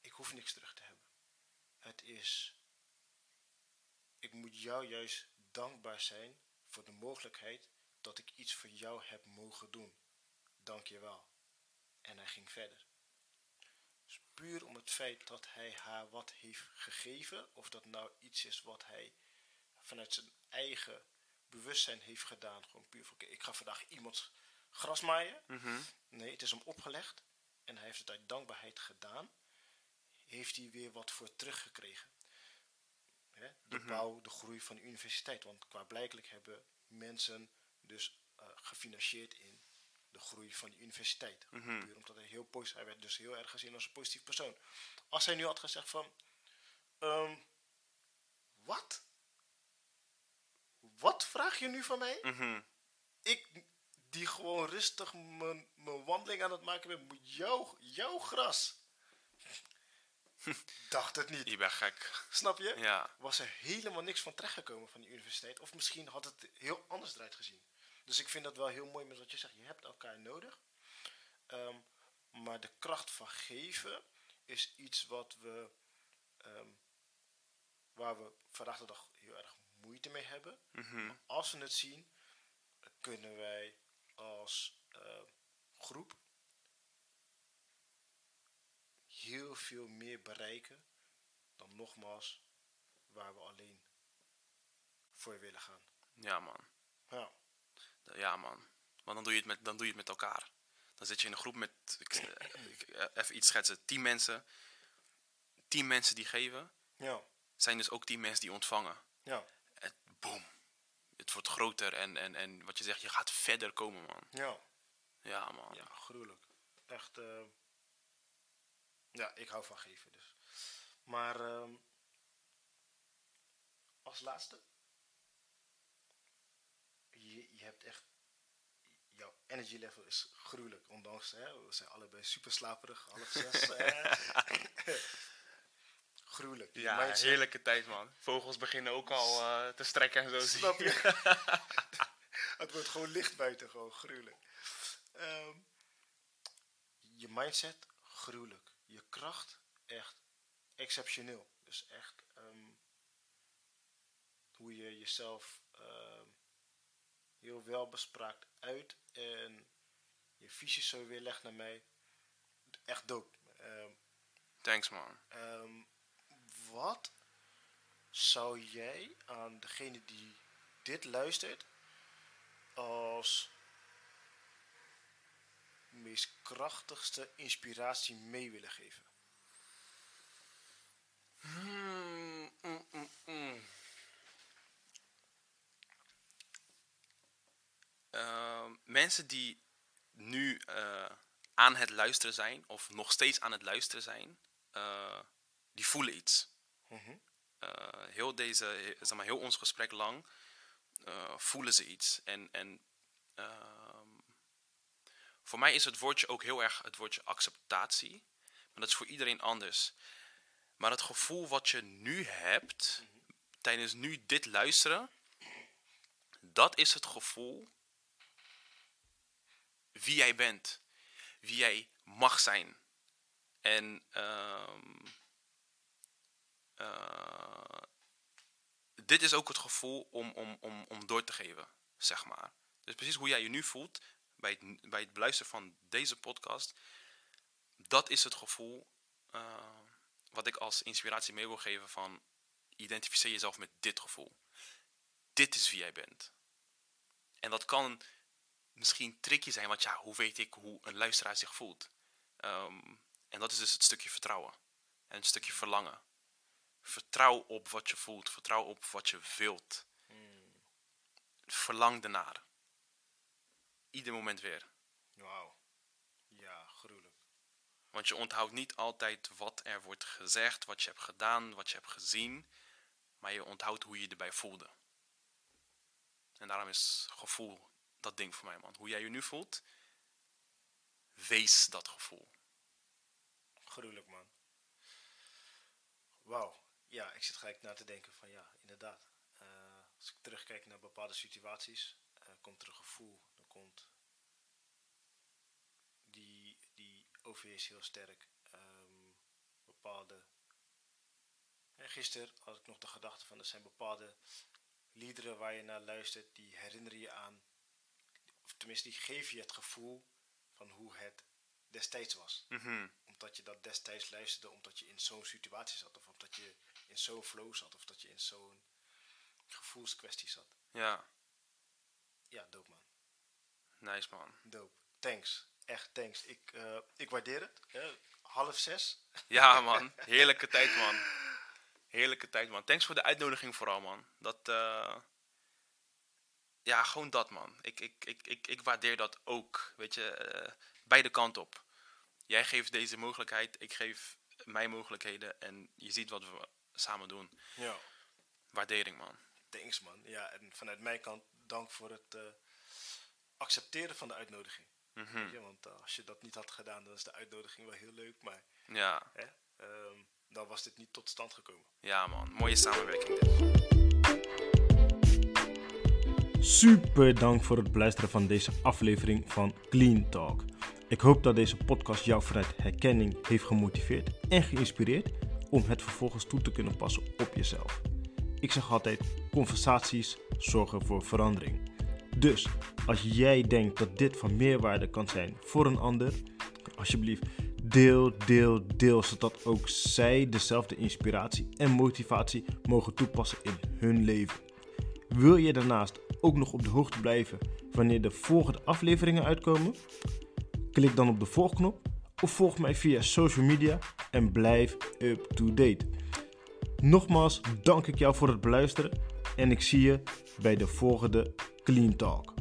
ik hoef niks terug te hebben. Het is, ik moet jou juist dankbaar zijn voor de mogelijkheid dat ik iets voor jou heb mogen doen. Dank je wel. En hij ging verder. Dus puur om het feit dat hij haar wat heeft gegeven, of dat nou iets is wat hij vanuit zijn eigen bewustzijn heeft gedaan. Gewoon puur van, oké, ik ga vandaag iemands gras maaien. Mhm. Nee, het is hem opgelegd. En hij heeft het uit dankbaarheid gedaan. heeft hij weer wat voor teruggekregen. Hè? De Mhm. bouw, de groei van de universiteit. Want qua blijkelijk hebben mensen dus eh, gefinancierd in groei van de universiteit. Mhm. Puur omdat hij heel positief, hij werd dus heel erg gezien als een positief persoon. Als hij nu had gezegd van, ehm, wat? Wat vraag je nu van mij? Mhm. Ik die gewoon rustig mijn wandeling aan het maken ben, moet jouw, jouw gras. Dacht het niet. Je bent gek. Snap je? Ja. Was er helemaal niks van terechtgekomen van de universiteit. Of misschien had het heel anders eruit gezien. Dus ik vind dat wel heel mooi met wat je zegt. Je hebt elkaar nodig. Ehm, maar de kracht van geven is iets wat we, ehm, waar we vandaag de dag heel erg moeite mee hebben. Mhm. Als we het zien, kunnen wij als eh, groep heel veel meer bereiken dan nogmaals waar we alleen voor willen gaan. Ja, man. Ja, Ja, man. Want dan doe je het met, dan doe je het met elkaar. Dan zit je in een groep met, ik, ik- eh, even iets schetsen, tien mensen. Tien mensen die geven, ja, zijn dus ook tien mensen die ontvangen. ja, Het, boom. Het wordt groter en, en, en wat je zegt, je gaat verder komen, man. ja, Ja, man. ja, gruwelijk. Echt, eh, ja, ik hou van geven dus. Maar ehm, als laatste, je, je hebt echt, jouw energy level is gruwelijk. Ondanks, hè, we zijn allebei super slaperig, half zes. eh. gruwelijk. Ja, mindset- heerlijke tijd, man. Vogels beginnen ook al eh, te strekken en zo. Snap je. je? het wordt gewoon licht buiten, gewoon gruwelijk. Ehm, je mindset, gruwelijk. Je kracht, echt exceptioneel. Dus echt ehm, hoe je jezelf ehm, heel wel bespraakt uit en je visie zo weer legt naar mij. Echt dope. Ehm, Thanks, man. Ehm, wat zou jij aan degene die dit luistert als meest krachtigste inspiratie mee willen geven? Hmm, mm, mm, mm. Ehm, mensen die nu eh, aan het luisteren zijn, of nog steeds aan het luisteren zijn, eh, die voelen iets. Mhm. Eh, heel, deze, zeg maar, heel ons gesprek lang voelen ze iets. En, en ehm, voor mij is het woordje ook heel erg het woordje acceptatie. Maar dat is voor iedereen anders. Maar het gevoel wat je nu hebt, tijdens nu dit luisteren, dat is het gevoel wie jij bent. Wie jij mag zijn. En ehm, eh, dit is ook het gevoel om, om, om, om door te geven, zeg maar. Dus precies hoe jij je nu voelt bij het, bij het beluisteren van deze podcast, dat is het gevoel eh, wat ik als inspiratie mee wil geven van identificeer jezelf met dit gevoel. Dit is wie jij bent. En dat kan misschien tricky zijn, want ja, hoe weet ik hoe een luisteraar zich voelt? Ehm, en dat is dus het stukje vertrouwen. En een stukje verlangen. Vertrouw op wat je voelt. Vertrouw op wat je wilt. Verlang ernaar. Ieder moment weer. Wauw. Ja, gruwelijk. Want je onthoudt niet altijd wat er wordt gezegd, wat je hebt gedaan, wat je hebt gezien. Maar je onthoudt hoe je je erbij voelde. En daarom is gevoel dat ding voor mij, man. Hoe jij je nu voelt, wees dat gevoel. Gruwelijk, man. Wauw. Ja, ik zit gelijk na te denken van ja, inderdaad. Eh, als ik terugkijk naar bepaalde situaties, eh, komt er een gevoel. Dan komt die, die overheerst heel sterk. Ehm, bepaalde... En gisteren had ik nog de gedachte van er zijn bepaalde liederen waar je naar luistert, die herinneren je aan, tenminste die geven je het gevoel van hoe het destijds was Mhm. omdat je dat destijds luisterde, omdat je in zo'n situatie zat, of omdat je in zo'n flow zat, of dat je in zo'n gevoelskwestie zat. Ja, Ja, dope man. nice man. Dope. Thanks. Echt thanks. Ik, eh, ik waardeer het. Half zes. Ja, man. Heerlijke tijd, man. Heerlijke tijd, man. Thanks voor de uitnodiging vooral, man. Dat, eh, ja, gewoon dat, man. Ik, ik, ik, ik, ik waardeer dat ook. Weet je, eh, beide kanten op. Jij geeft deze mogelijkheid, ik geef mijn mogelijkheden. En je ziet wat we samen doen. Ja. Waardering, man. Thanks man. Ja, en vanuit mijn kant dank voor het eh, accepteren van de uitnodiging. Weet je, want eh, als je dat niet had gedaan, dan is de uitnodiging wel heel leuk. Maar Ja, hè, ehm, dan was dit niet tot stand gekomen. ja, man. Mooie samenwerking dit. Super dank voor het beluisteren van deze aflevering van Clean Talk. Ik hoop dat deze podcast jou vanuit herkenning heeft gemotiveerd en geïnspireerd om het vervolgens toe te kunnen passen op jezelf. Ik zeg altijd: conversaties zorgen voor verandering. Dus als jij denkt dat dit van meerwaarde kan zijn voor een ander, alsjeblieft deel, deel, deel, zodat ook zij dezelfde inspiratie en motivatie mogen toepassen in hun leven. Wil je daarnaast ook nog op de hoogte blijven wanneer de volgende afleveringen uitkomen? Klik dan op de volgknop of volg mij via social media en blijf up to date. Nogmaals dank ik jou voor het beluisteren en ik zie je bij de volgende Clean Talk.